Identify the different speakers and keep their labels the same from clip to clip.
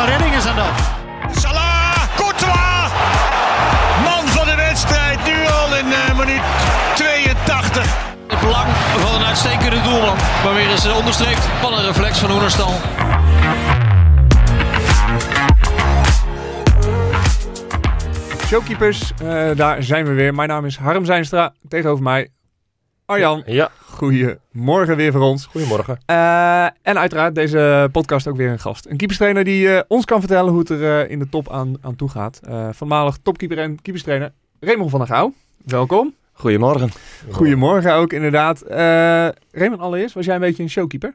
Speaker 1: een redding is aan dat.
Speaker 2: Salah, Courtois! Man van de wedstrijd, nu al in uh, minuut 82.
Speaker 1: Het belang van een uitstekende doelman. Maar weer eens onderstreept van een reflex van Oenerstal.
Speaker 3: Showkeepers, uh, daar zijn we weer. Mijn naam is Harm Zijnstra. Tegenover mij Arjan.
Speaker 4: Ja.
Speaker 3: Goedemorgen weer voor ons.
Speaker 4: Goedemorgen.
Speaker 3: Uh, en uiteraard deze podcast ook weer een gast. Een keeperstrainer die uh, ons kan vertellen hoe het er in de top aan, aan toe gaat. voormalig topkeeper en keeperstrainer Raymond van der Gouw. Welkom.
Speaker 4: Goedemorgen.
Speaker 3: Goedemorgen ook inderdaad. Raymond, allereerst, was jij een beetje een showkeeper?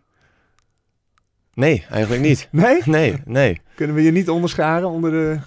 Speaker 4: Nee, eigenlijk niet.
Speaker 3: Nee?
Speaker 4: Nee, nee.
Speaker 3: Kunnen we je niet onderscharen onder de...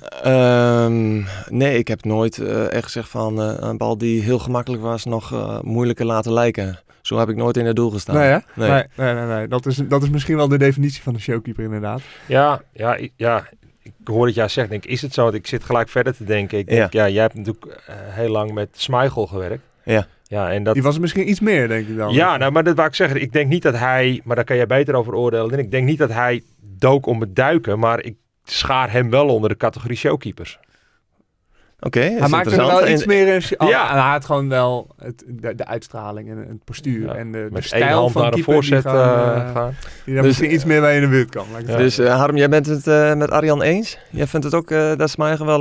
Speaker 4: Um, nee, ik heb nooit uh, echt gezegd van uh, een bal die heel gemakkelijk was nog uh, moeilijker laten lijken. Zo heb ik nooit in het doel gestaan.
Speaker 3: Nee? Nee. Nee, nee, nee, nee. Dat, is, dat is misschien wel de definitie van een showkeeper inderdaad.
Speaker 5: Ja, ja, ja. Ik hoor het jij zegt, denk ik, is het zo? Ik zit gelijk verder te denken. Ik denk, ja, ja jij hebt natuurlijk heel lang met Smeichel gewerkt.
Speaker 4: Ja.
Speaker 3: Ja, en dat... Die was misschien iets meer, denk ik dan.
Speaker 5: Ja, nou, maar dat wou ik zeggen. Ik denk niet dat hij, maar daar kan jij beter over oordelen. Ik denk niet dat hij dook om het duiken, maar ik schaar hem wel onder de categorie showkeepers.
Speaker 4: Oké,
Speaker 3: hij maakt er wel iets meer in. Oh, ja, hij had gewoon wel het, de, de uitstraling en het postuur en de, de stijl van
Speaker 5: naar
Speaker 3: de
Speaker 5: voorzet
Speaker 3: die,
Speaker 5: uh, gaan.
Speaker 3: die daar dus, misschien iets meer bij in de buurt kan.
Speaker 4: Ja. Dus uh, Harm, jij bent het uh, met Arjan eens? Jij vindt het ook uh, dat Smeijer wel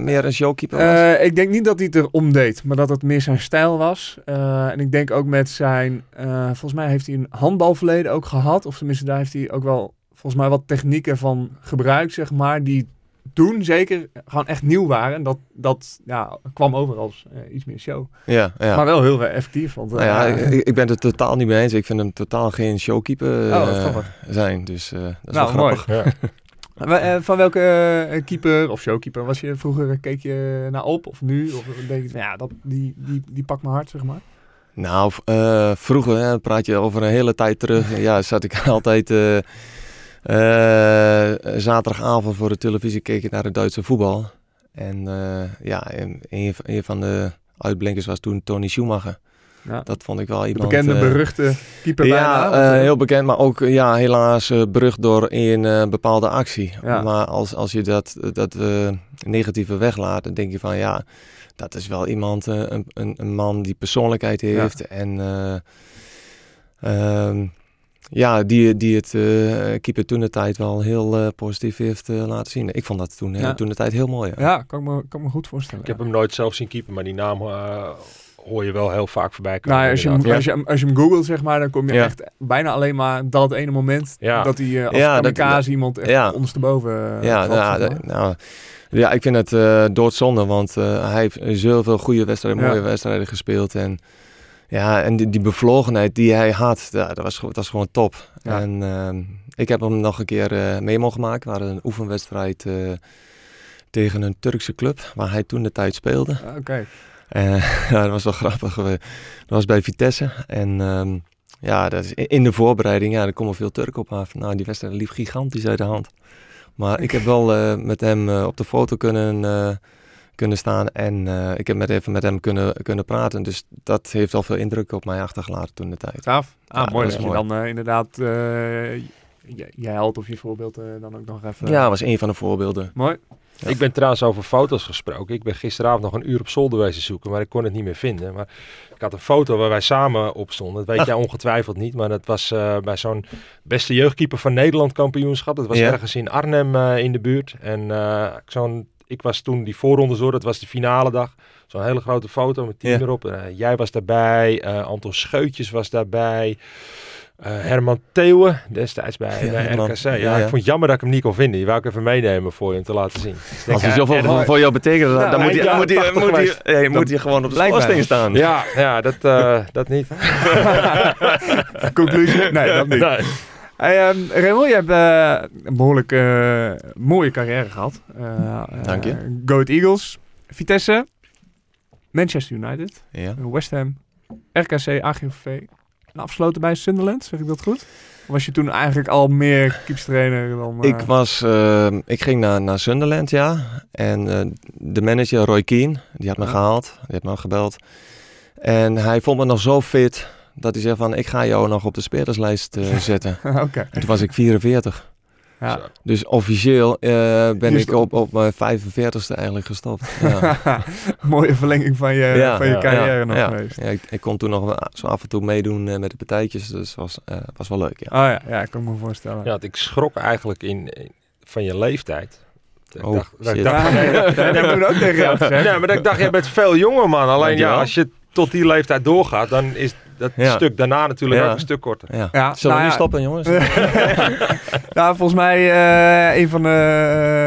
Speaker 4: meer een showkeeper was?
Speaker 3: ik denk niet dat hij het erom deed, maar dat het meer zijn stijl was. en ik denk ook met zijn, volgens mij heeft hij een handbalverleden ook gehad. Of tenminste, daar heeft hij ook wel volgens mij wat technieken van gebruikt, zeg maar, die toen zeker gewoon echt nieuw waren. Dat, dat ja, kwam over als uh, iets meer show.
Speaker 4: Ja, ja.
Speaker 3: Maar wel heel effectief. Want,
Speaker 4: nou ja, uh, ik, ik, ben het totaal niet mee eens. Ik vind hem totaal geen showkeeper uh, oh, zijn. Dus dat is nou, wel grappig. Mooi.
Speaker 3: Ja. van welke keeper of showkeeper was je vroeger? Keek je naar op of nu? Of denk je, ja, dat, die, die, die pakt me hard, zeg maar.
Speaker 4: Nou, vroeger, hè, praat je over een hele tijd terug. ja, zat ik altijd uh, zaterdagavond voor de televisie keek ik naar het Duitse voetbal. En uh, ja, een, een, van de uitblinkers was toen Tony Schumacher. Ja. Dat vond ik wel iemand...
Speaker 3: De bekende, uh, beruchte keeper
Speaker 4: Ja, bijna, heel bekend, maar ook ja, helaas berucht door een bepaalde actie. Ja. Maar als, als je dat, dat negatieve weglaat, dan denk je van ja, dat is wel iemand, een, een, een, man die persoonlijkheid heeft. En ehm, ja, die, die het uh, keeper toen de tijd wel heel uh, positief heeft uh, laten zien. Ik vond dat toen, ja. toen de tijd heel mooi.
Speaker 3: Ja, ja kan, me, kan me goed voorstellen.
Speaker 5: Ik heb hem nooit zelf zien keeper, maar die naam hoor je wel heel vaak voorbij komen.
Speaker 3: Nou, als, je hem, als, je hem, als je hem googelt, zeg maar, dan kom je echt bijna alleen maar dat ene moment dat hij als ja, kamikaze iemand echt ja. ondersteboven
Speaker 4: ja, nou, nou, ja, ik vind het doodzonde, want hij heeft zoveel goede wedstrijden, mooie wedstrijden gespeeld en... Ja, en die, die bevlogenheid die hij had, dat, was, dat was gewoon top. En uh, ik heb hem nog een keer uh, mee mogen maken. We hadden een oefenwedstrijd uh, tegen een Turkse club, waar hij toen de tijd speelde.
Speaker 3: Ah, oké.
Speaker 4: ja, dat was wel grappig. dat was bij Vitesse. En um, ja, dat is in de voorbereiding, ja, er komen veel Turken op af. Nou, die wedstrijd liep gigantisch uit de hand. Maar ik heb wel met hem op de foto kunnen kunnen staan. En uh, ik heb met even met hem kunnen, kunnen praten. Dus dat heeft al veel indruk op mij achtergelaten toen de tijd.
Speaker 3: Gaaf. Ah, ja, mooi dat, je dan uh, inderdaad uh, je, je held of je voorbeeld dan ook nog even...
Speaker 4: Ja, was een van de voorbeelden.
Speaker 3: Mooi.
Speaker 5: Ja. Ik ben trouwens over foto's gesproken. Ik ben gisteravond nog een uur op zolder wezen zoeken, maar ik kon het niet meer vinden. Maar ik had een foto waar wij samen op stonden. Dat weet jij ongetwijfeld niet, maar dat was uh, bij zo'n beste jeugdkeeper van Nederland kampioenschap. Dat was ja. ergens in Arnhem uh, in de buurt. En uh, zo'n ik was toen die voorronde zo, dat was de finale dag. Zo'n hele grote foto met team ja. erop. Uh, jij was daarbij, uh, Anton Scheutjes was daarbij. Uh, Herman Theeuwen, destijds bij, ja, bij RKC. Ja, ja, ik vond het jammer dat ik hem niet kon vinden. Die wou ik even meenemen voor je om te laten zien.
Speaker 4: Dus Als hij zoveel voor, voor jou betekent, dan, dan moet hij moet moet hij gewoon op de schoorsteen staan.
Speaker 5: Ja, ja dat, uh, dat niet.
Speaker 3: Conclusie? Nee, dat niet. Nee. Hey, um, Raymond, je hebt uh, een behoorlijk uh, mooie carrière gehad.
Speaker 4: Uh, Dank je.
Speaker 3: Go Eagles, Vitesse, Manchester United,
Speaker 4: ja.
Speaker 3: West Ham, RKC, AGVV. En afgesloten bij Sunderland, zeg ik dat goed? Of was je toen eigenlijk al meer keepstrainer dan...
Speaker 4: Ik, was, ehm, ik ging naar, naar Sunderland, ja. En de manager Roy Keane, die had me ja. gehaald. Die had me gebeld. En hij vond me nog zo fit dat hij zei van, ik ga jou nog op de spelerslijst uh, zetten.
Speaker 3: okay.
Speaker 4: En toen was ik 44.
Speaker 3: Ja.
Speaker 5: Zo.
Speaker 4: Dus officieel eh, ben
Speaker 3: Je
Speaker 4: ik op, op mijn 45ste eigenlijk gestopt. Ja.
Speaker 3: Mooie verlenging van je,
Speaker 4: Ja,
Speaker 3: van je
Speaker 5: ja,
Speaker 3: carrière nog
Speaker 4: ja.
Speaker 3: geweest.
Speaker 4: Ja, ik, ik kon toen nog zo af en toe meedoen eh, met de partijtjes, dus was, eh, was wel leuk. Ja.
Speaker 3: Oh ja, ja, ik kan me voorstellen.
Speaker 5: Ja, want ik schrok eigenlijk in, in- van je leeftijd. Ik
Speaker 4: Oh,
Speaker 5: dacht, dat ik
Speaker 4: shit.
Speaker 5: dacht,
Speaker 3: Ja,
Speaker 5: nee,
Speaker 3: dat heb ik ook tegen jou
Speaker 5: nee, maar ik dacht, jij bent veel jonger man. Alleen ja, als je tot die leeftijd doorgaat, dan is dat
Speaker 4: Ja.
Speaker 5: stuk daarna natuurlijk
Speaker 4: Ja.
Speaker 5: ook een stuk korter.
Speaker 4: Ja.
Speaker 3: Ja,
Speaker 4: Zullen
Speaker 3: nou
Speaker 4: we nu
Speaker 3: ja.
Speaker 4: stoppen, jongens?
Speaker 3: Ja, volgens mij eh, een van de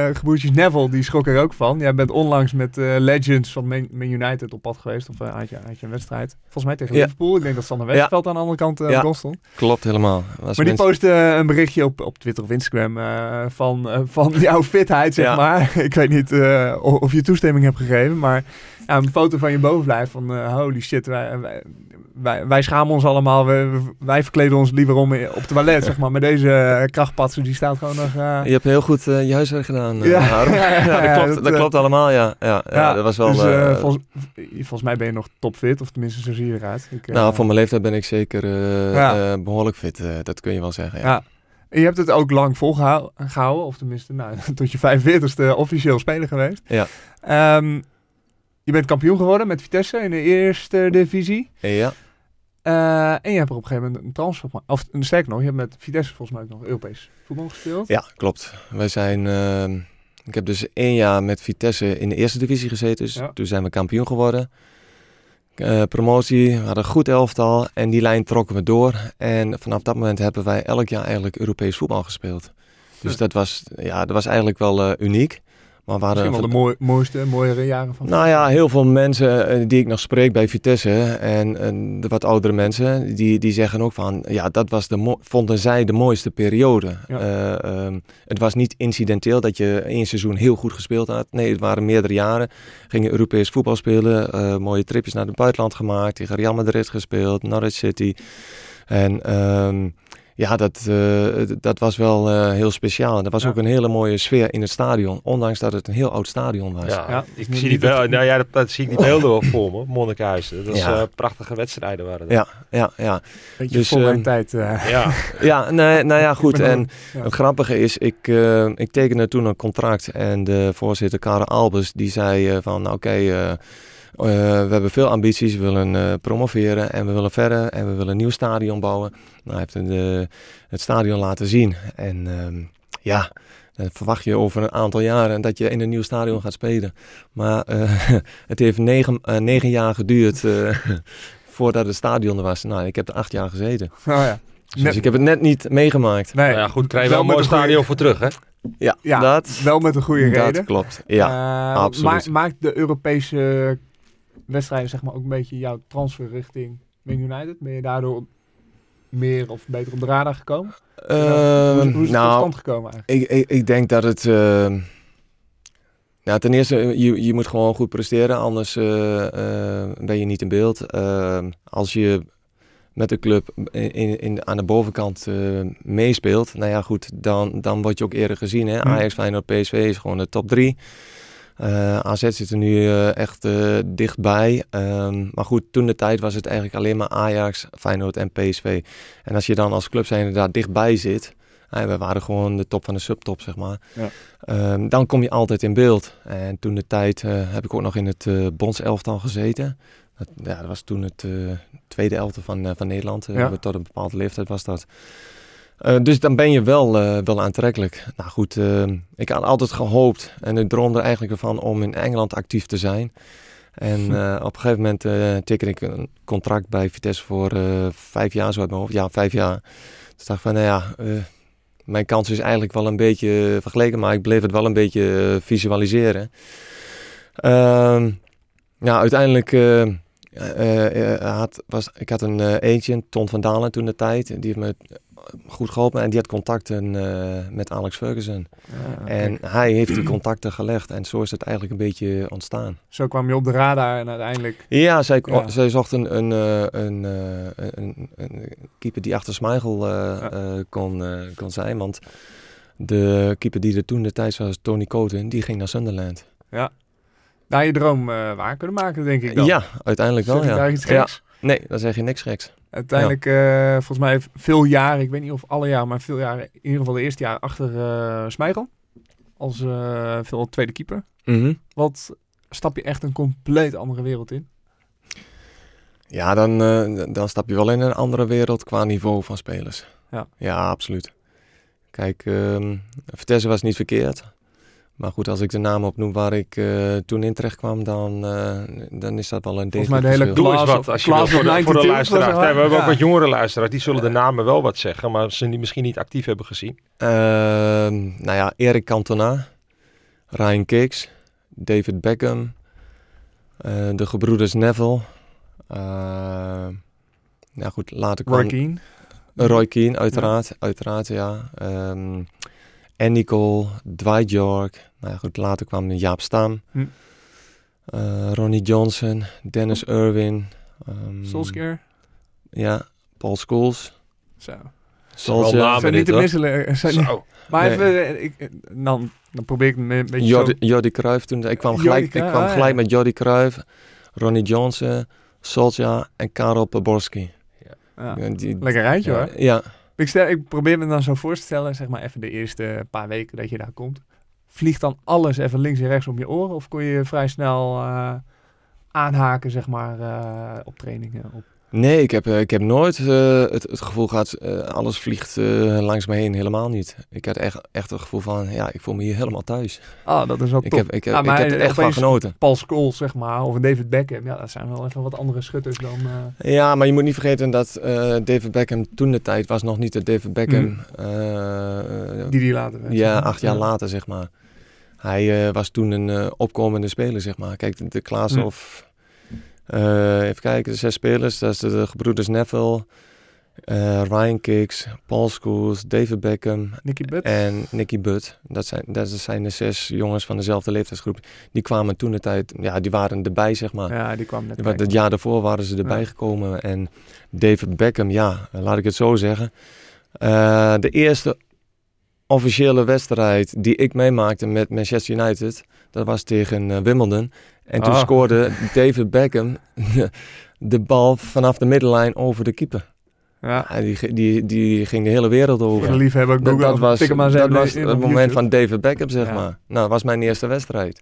Speaker 3: eh, gebroertjes Neville, die schrok er ook van. Jij bent onlangs met eh, Legends van Man, Man United op pad geweest. Of eh, had, je, had je een wedstrijd? Volgens mij tegen
Speaker 4: Ja.
Speaker 3: Liverpool. Ik denk dat Sander Westerveld aan de andere kant stond.
Speaker 4: Klopt helemaal. Was
Speaker 3: Maar die
Speaker 4: mensen-
Speaker 3: postte een berichtje op, op Twitter of Instagram eh, van, eh, van jouw fitheid, zeg
Speaker 4: Ja.
Speaker 3: maar. Ik weet niet eh, of je toestemming hebt gegeven, maar ja, een foto van je bovenlijf van eh, holy shit, wij, wij, wij, wij schamen ons allemaal. We- wij verkleden ons liever om op het toilet, zeg maar. Maar deze eh, krachtpatser, die staat gewoon nog... eh,
Speaker 4: Je hebt heel goed eh, je huiswerk gedaan,
Speaker 3: Ja.
Speaker 4: Harm.
Speaker 3: Ja,
Speaker 4: dat klopt,
Speaker 3: dat,
Speaker 4: dat klopt allemaal, ja. Ja, ja, dat was wel...
Speaker 3: dus, volgens, volgens mij ben je nog topfit, of tenminste zo zie je eruit. Ik,
Speaker 4: nou, voor mijn leeftijd ben ik zeker eh, eh, behoorlijk fit. dat kun je wel zeggen, ja.
Speaker 3: je hebt het ook lang volgehouden, of tenminste nou, tot je 45ste officieel speler geweest.
Speaker 4: Ja.
Speaker 3: Ehm, je bent kampioen geworden met Vitesse in de eerste divisie.
Speaker 4: Ja,
Speaker 3: Eh, en je hebt er op een gegeven moment een transfer gemaakt. Of sterker nog, je hebt met Vitesse volgens mij ook nog Europees voetbal gespeeld.
Speaker 4: ja, klopt. Wij zijn... ehm, ik heb dus één jaar met Vitesse in de eerste divisie gezeten. Dus
Speaker 3: Ja.
Speaker 4: toen zijn we kampioen geworden. Eh, promotie, we hadden een goed elftal en die lijn trokken we door. En vanaf dat moment hebben wij elk jaar eigenlijk Europees voetbal gespeeld. Dus
Speaker 3: Ja.
Speaker 4: dat, was, ja, dat was eigenlijk wel eh, uniek. Maar we hadden
Speaker 3: Misschien wel
Speaker 4: van-
Speaker 3: de mooi, mooiste, mooiere jaren van
Speaker 4: Nou ja, heel veel mensen eh, die ik nog spreek bij Vitesse en, en de wat oudere mensen, die, die zeggen ook van, ja, dat was de mo- vonden zij de mooiste periode.
Speaker 3: Ja.
Speaker 4: Eh, ehm, het was niet incidenteel dat je één seizoen heel goed gespeeld had. Nee, het waren meerdere jaren. Gingen Europees voetbal spelen, eh, mooie tripjes naar het buitenland gemaakt, tegen Real Madrid gespeeld, Norwich City. En ehm, ja, dat, eh, dat was wel eh, heel speciaal. En er was
Speaker 3: Ja.
Speaker 4: ook een hele mooie sfeer in het stadion, ondanks dat het een heel oud stadion was.
Speaker 5: Ja,
Speaker 3: Ja,
Speaker 5: ik
Speaker 3: niet-
Speaker 5: zie die,
Speaker 3: niet
Speaker 5: beelden,
Speaker 3: dat-
Speaker 5: nou ja, dat, dat zie ik die beelden wel voor me, Monnikenhuizen. Dat is
Speaker 4: Ja.
Speaker 5: eh, prachtige wedstrijden waren dat.
Speaker 4: Ja, ja, ja.
Speaker 3: Beetje
Speaker 4: dus,
Speaker 3: voor mijn
Speaker 4: ehm,
Speaker 3: tijd. eh.
Speaker 5: Ja.
Speaker 4: Ja, nee, nou ja, goed. En het grappige is, ik, eh, ik tekende toen een contract. En de voorzitter Karel Albers, die zei van, nou, oké, eh, eh, we hebben veel ambities. We willen eh, promoveren en we willen verder. En we willen een nieuw stadion bouwen. Nou, hij heeft een, eh, het stadion laten zien. En ehm, ja, dan verwacht je over een aantal jaren dat je in een nieuw stadion gaat spelen. Maar eh, het heeft negen, negen jaar geduurd eh, voordat het stadion er was. Nou, ik heb er acht jaar gezeten.
Speaker 3: Oh, ja.
Speaker 4: Dus
Speaker 3: Net-
Speaker 4: ik heb het net niet meegemaakt.
Speaker 3: nee,
Speaker 5: Nou ja, goed, krijg je wel een mooi
Speaker 3: goeie-
Speaker 5: stadion voor terug, hè?
Speaker 4: Ja,
Speaker 3: Ja,
Speaker 4: dat,
Speaker 3: Wel met een goede
Speaker 4: dat
Speaker 3: reden.
Speaker 4: klopt. Ja, absoluut.
Speaker 3: ma- maakt de Europese wedstrijden zeg maar ook een beetje jouw transfer richting Man United? Ben je daardoor meer of beter op de radar gekomen?
Speaker 4: Ehm,
Speaker 3: hoe, is- hoe is het tot
Speaker 4: nou,
Speaker 3: stand gekomen eigenlijk?
Speaker 4: ik, ik, ik denk dat het... ehm, nou, ten eerste, je, je moet gewoon goed presteren, anders eh, eh, ben je niet in beeld. Ehm, als je met de club in, in, in- aan de bovenkant eh, meespeelt, nou ja goed, dan, dan word je ook eerder gezien. Hè?
Speaker 3: Hm.
Speaker 4: Ajax, Feyenoord, PSV is gewoon de top drie. Eh, AZ zit er nu eh, echt eh, dichtbij. Ehm, maar goed, toen de tijd was het eigenlijk alleen maar Ajax, Feyenoord en PSV. En als je dan als club zijn daar dichtbij zit, we waren gewoon de top van de subtop, zeg maar.
Speaker 3: Ja.
Speaker 4: Ehm, dan kom je altijd in beeld. En toen de tijd heb ik ook nog in het bondselftal gezeten. Dat, ja, dat was toen het tweede elftal van, van Nederland.
Speaker 3: Ja.
Speaker 4: Tot een bepaalde leeftijd was dat. Eh, dus dan ben je wel, eh, wel aantrekkelijk. Nou goed, eh, ik had altijd gehoopt en ik droomde er eigenlijk van om in Engeland actief te zijn. En eh, op een gegeven moment eh teken ik een contract bij Vitesse voor vijf jaar, zo uit mijn hoofd. Ja, vijf jaar. Dus dacht ik van, nou ja, mijn kans is eigenlijk wel een beetje vergeleken, maar ik bleef het wel een beetje visualiseren. Ehm ja, uiteindelijk had, was, ik had een eh, agent, Ton van Dalen toen de tijd. Die heeft me goed geholpen en die had contacten eh, met Alex Ferguson.
Speaker 3: Ja,
Speaker 4: En
Speaker 3: kijk,
Speaker 4: hij heeft die contacten gelegd en zo is het eigenlijk een beetje ontstaan.
Speaker 3: zo kwam je op de radar en uiteindelijk...
Speaker 4: Ja, zij,
Speaker 3: Ja.
Speaker 4: zij zocht een, een, eh, een, eh, een, een keeper die achter
Speaker 3: Ja.
Speaker 4: eh, kon, kon zijn. Want de keeper die er toen de tijd was, Tony Coten, die ging naar Sunderland.
Speaker 3: Daar je droom waar kunnen maken, denk ik dan.
Speaker 4: Ja, uiteindelijk wel,
Speaker 3: Zeg
Speaker 4: ja.
Speaker 3: daar iets
Speaker 4: ja. Nee, dan zeg je niks geks.
Speaker 3: Uiteindelijk, eh, volgens mij veel jaren, ik weet niet of alle jaren, maar veel jaren, in ieder geval de eerste jaar achter Smeichel. Als eh, veel tweede keeper.
Speaker 4: Mhm.
Speaker 3: Wat stap je echt een compleet andere wereld in?
Speaker 4: Ja, dan, dan stap je wel in een andere wereld qua niveau van spelers.
Speaker 3: Ja.
Speaker 4: Ja, absoluut. Kijk, ehm Vitesse was niet verkeerd. Maar goed, als ik de naam opnoem waar ik eh, toen in terecht kwam, dan, eh, dan is dat wel een
Speaker 3: Volgens mij de hele.
Speaker 5: Doe eens
Speaker 3: Klaas
Speaker 5: wat als je wil voor de, voor de
Speaker 3: 92
Speaker 5: luisteraars.
Speaker 3: er
Speaker 5: Nee, we hebben ook wat jongere luisteraars. Die zullen de namen wel wat zeggen, maar ze die misschien niet actief hebben gezien.
Speaker 4: Ehm, nou ja, Erik Cantona, Ryan Kicks, David Beckham, eh, de gebroeders Neville. nou goed, later kwam
Speaker 3: Roy Keane.
Speaker 4: Roy Keane, uiteraard, uiteraard ja. Ehm, en Nicole, Dwight York. Nou ja, goed, later kwam Jaap Stam.
Speaker 3: Hm.
Speaker 4: eh, Ronnie Johnson, Dennis Irwin. ehm,
Speaker 3: Solskjaer.
Speaker 4: Ja, Paul Scholes.
Speaker 3: Zo.
Speaker 4: Solskjaer.
Speaker 3: Zijn niet
Speaker 5: dit,
Speaker 3: te misselen. eh, Zijn niet- maar
Speaker 4: Nee.
Speaker 3: even, eh, ik, dan, dan probeer ik een beetje
Speaker 4: Jordi,
Speaker 3: zo...
Speaker 4: Jordi Cruijff toen. Ik kwam
Speaker 3: Jordi
Speaker 4: gelijk, ik kwam
Speaker 3: ah, ja.
Speaker 4: gelijk met Jordi Cruijff, Ronnie Johnson, Solskjaer en Karel Poborski.
Speaker 3: Ja.
Speaker 4: Ja, die-
Speaker 3: Lekker rijtje
Speaker 4: ja,
Speaker 3: hoor.
Speaker 4: Ja,
Speaker 3: Ik, stel, ik probeer me dan zo voor te stellen, zeg maar even de eerste paar weken dat je daar komt. Vliegt dan alles even links en rechts om je oren? Of kon je vrij snel eh, aanhaken, zeg maar, eh, op trainingen? Op...
Speaker 4: Nee, ik heb, eh, ik heb nooit eh, het, het gevoel gehad, eh, alles vliegt langs me heen. Helemaal niet. Ik had echt, echt het gevoel van, ja, ik voel me hier helemaal thuis.
Speaker 3: Ah, dat is wel
Speaker 4: Ik
Speaker 3: top.
Speaker 4: heb, ik, heb, ik heb er echt van genoten.
Speaker 3: Paul Scholes, zeg maar, of David Beckham. Ja, dat zijn wel even wat andere schutters dan...
Speaker 4: Ja, maar je moet niet vergeten dat David Beckham toen de tijd was nog niet de David Beckham.
Speaker 3: Mm. die die later werd.
Speaker 4: ja, acht jaar later, zeg maar. Hij was toen een opkomende speler, zeg maar. Kijk, de, de Klaas
Speaker 3: Mm.
Speaker 4: of... eh, even kijken, de zes spelers. Dat is de, de gebroeders Neville, eh, Ryan Kicks, Paul Scholes, David Beckham
Speaker 3: Nicky Butt.
Speaker 4: en Nicky Butt. Dat zijn, dat zijn de zes jongens van dezelfde leeftijdsgroep. Die kwamen toen de tijd... Ja, die waren erbij, zeg maar.
Speaker 3: ja, die kwam net.
Speaker 4: Het jaar daarvoor waren ze erbij
Speaker 3: Ja.
Speaker 4: gekomen. En David Beckham, ja, laat ik het zo zeggen. Eh, de eerste officiële wedstrijd die ik meemaakte met Manchester United, dat was tegen Wimbledon. En toen
Speaker 3: Ah.
Speaker 4: scoorde David Beckham de bal vanaf de middenlijn over de keeper.
Speaker 3: Ja,
Speaker 4: Ja, die, ge- die, die ging de hele wereld over.
Speaker 3: de liefhebber
Speaker 4: Dat,
Speaker 3: Google.
Speaker 4: dat was,
Speaker 3: maar eens
Speaker 4: dat was
Speaker 3: in
Speaker 4: het moment
Speaker 3: YouTube.
Speaker 4: van David Beckham, zeg
Speaker 3: Ja.
Speaker 4: maar. Nou, dat was mijn eerste wedstrijd.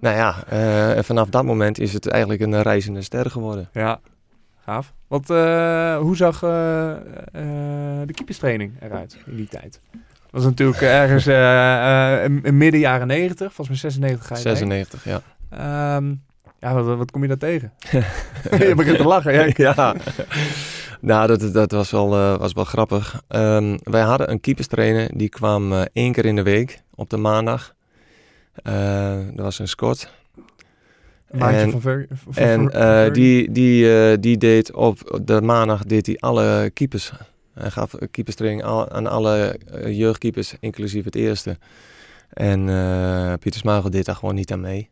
Speaker 4: Nou ja, eh, en vanaf dat moment is het eigenlijk een reizende ster geworden.
Speaker 3: Ja, gaaf. Wat, eh, hoe zag eh, eh, de keeperstraining eruit in die tijd? Dat was natuurlijk ergens eh, eh, in, in midden jaren 90, volgens mij 96 ga je heen.
Speaker 4: 96, ja.
Speaker 3: Ehm, ja, wat, wat kom je daar tegen? je begint te lachen. Ja.
Speaker 4: ja. nou, dat, dat was, wel, eh, was wel grappig. Ehm, wij hadden een keeperstrainer, die kwam eh, één keer in de week op de maandag. Eh, dat was een Scot.
Speaker 3: Maatje
Speaker 4: En-
Speaker 3: van Ver, van-
Speaker 4: En
Speaker 3: van
Speaker 4: eh, die, die, eh, die deed op de maandag deed hij alle keepers. Hij gaf keeperstraining aan alle eh, jeugdkeepers, inclusief het eerste. En eh, Pieter Smagel deed daar gewoon niet aan mee.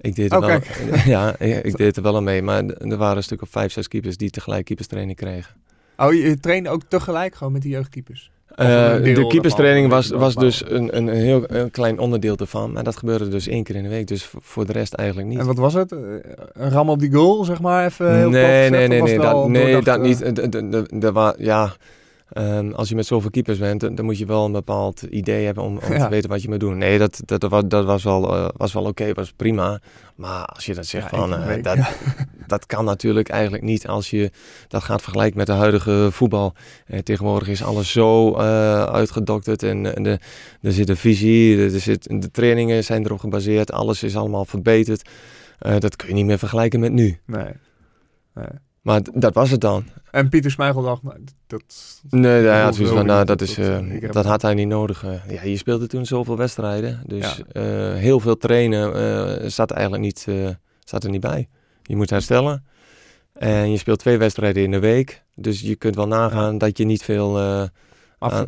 Speaker 4: Ik deed er
Speaker 3: Oh,
Speaker 4: wel, ja, ik, deed er wel aan mee. Maar er waren een stuk of vijf, zes keepers die tegelijk keeperstraining kregen.
Speaker 3: Oh, je, trainde ook tegelijk gewoon met die jeugdkeepers?
Speaker 4: Eh, de keeperstraining was, was dus een, een heel, een klein onderdeel ervan. Maar dat gebeurde dus één keer in de week. Dus voor- de rest eigenlijk niet.
Speaker 3: En wat was het? Eh, Een ram op die goal, zeg maar? Even heel
Speaker 4: nee, nee, nee, nee, dat, nee, dat
Speaker 3: eh,
Speaker 4: niet. De, de, de, ja, ehm, als je met zoveel keepers bent, dan dan moet je wel een bepaald idee hebben om, om
Speaker 3: Ja.
Speaker 4: te weten wat je moet doen. Nee, dat, dat, dat, wa- dat was wel, eh, was wel oké, was prima. Maar als je dat zegt
Speaker 3: Ja,
Speaker 4: van, eh,
Speaker 3: week.
Speaker 4: dat, dat kan natuurlijk eigenlijk niet als je dat gaat vergelijken met de huidige voetbal. Eh, tegenwoordig is alles zo eh, uitgedokterd en, en de, er zit een visie, er zit, de trainingen zijn erop gebaseerd, alles is allemaal verbeterd. Eh, dat kun je niet meer vergelijken met nu.
Speaker 3: Nee. nee.
Speaker 4: Maar dat was het dan.
Speaker 3: En Pieter Smeichel dacht, nou, dat...
Speaker 4: Nee, hij had zoiets van, nou, dat, is,
Speaker 3: dat,
Speaker 4: eh,
Speaker 3: eh,
Speaker 4: dat had hij niet nodig. eh. ja, je speelde toen zoveel wedstrijden. Dus
Speaker 3: Ja.
Speaker 4: heel veel trainen eh, zat, eigenlijk niet, zat er niet bij. Je moet herstellen. En je speelt twee wedstrijden in de week. Dus je kunt wel nagaan dat je niet veel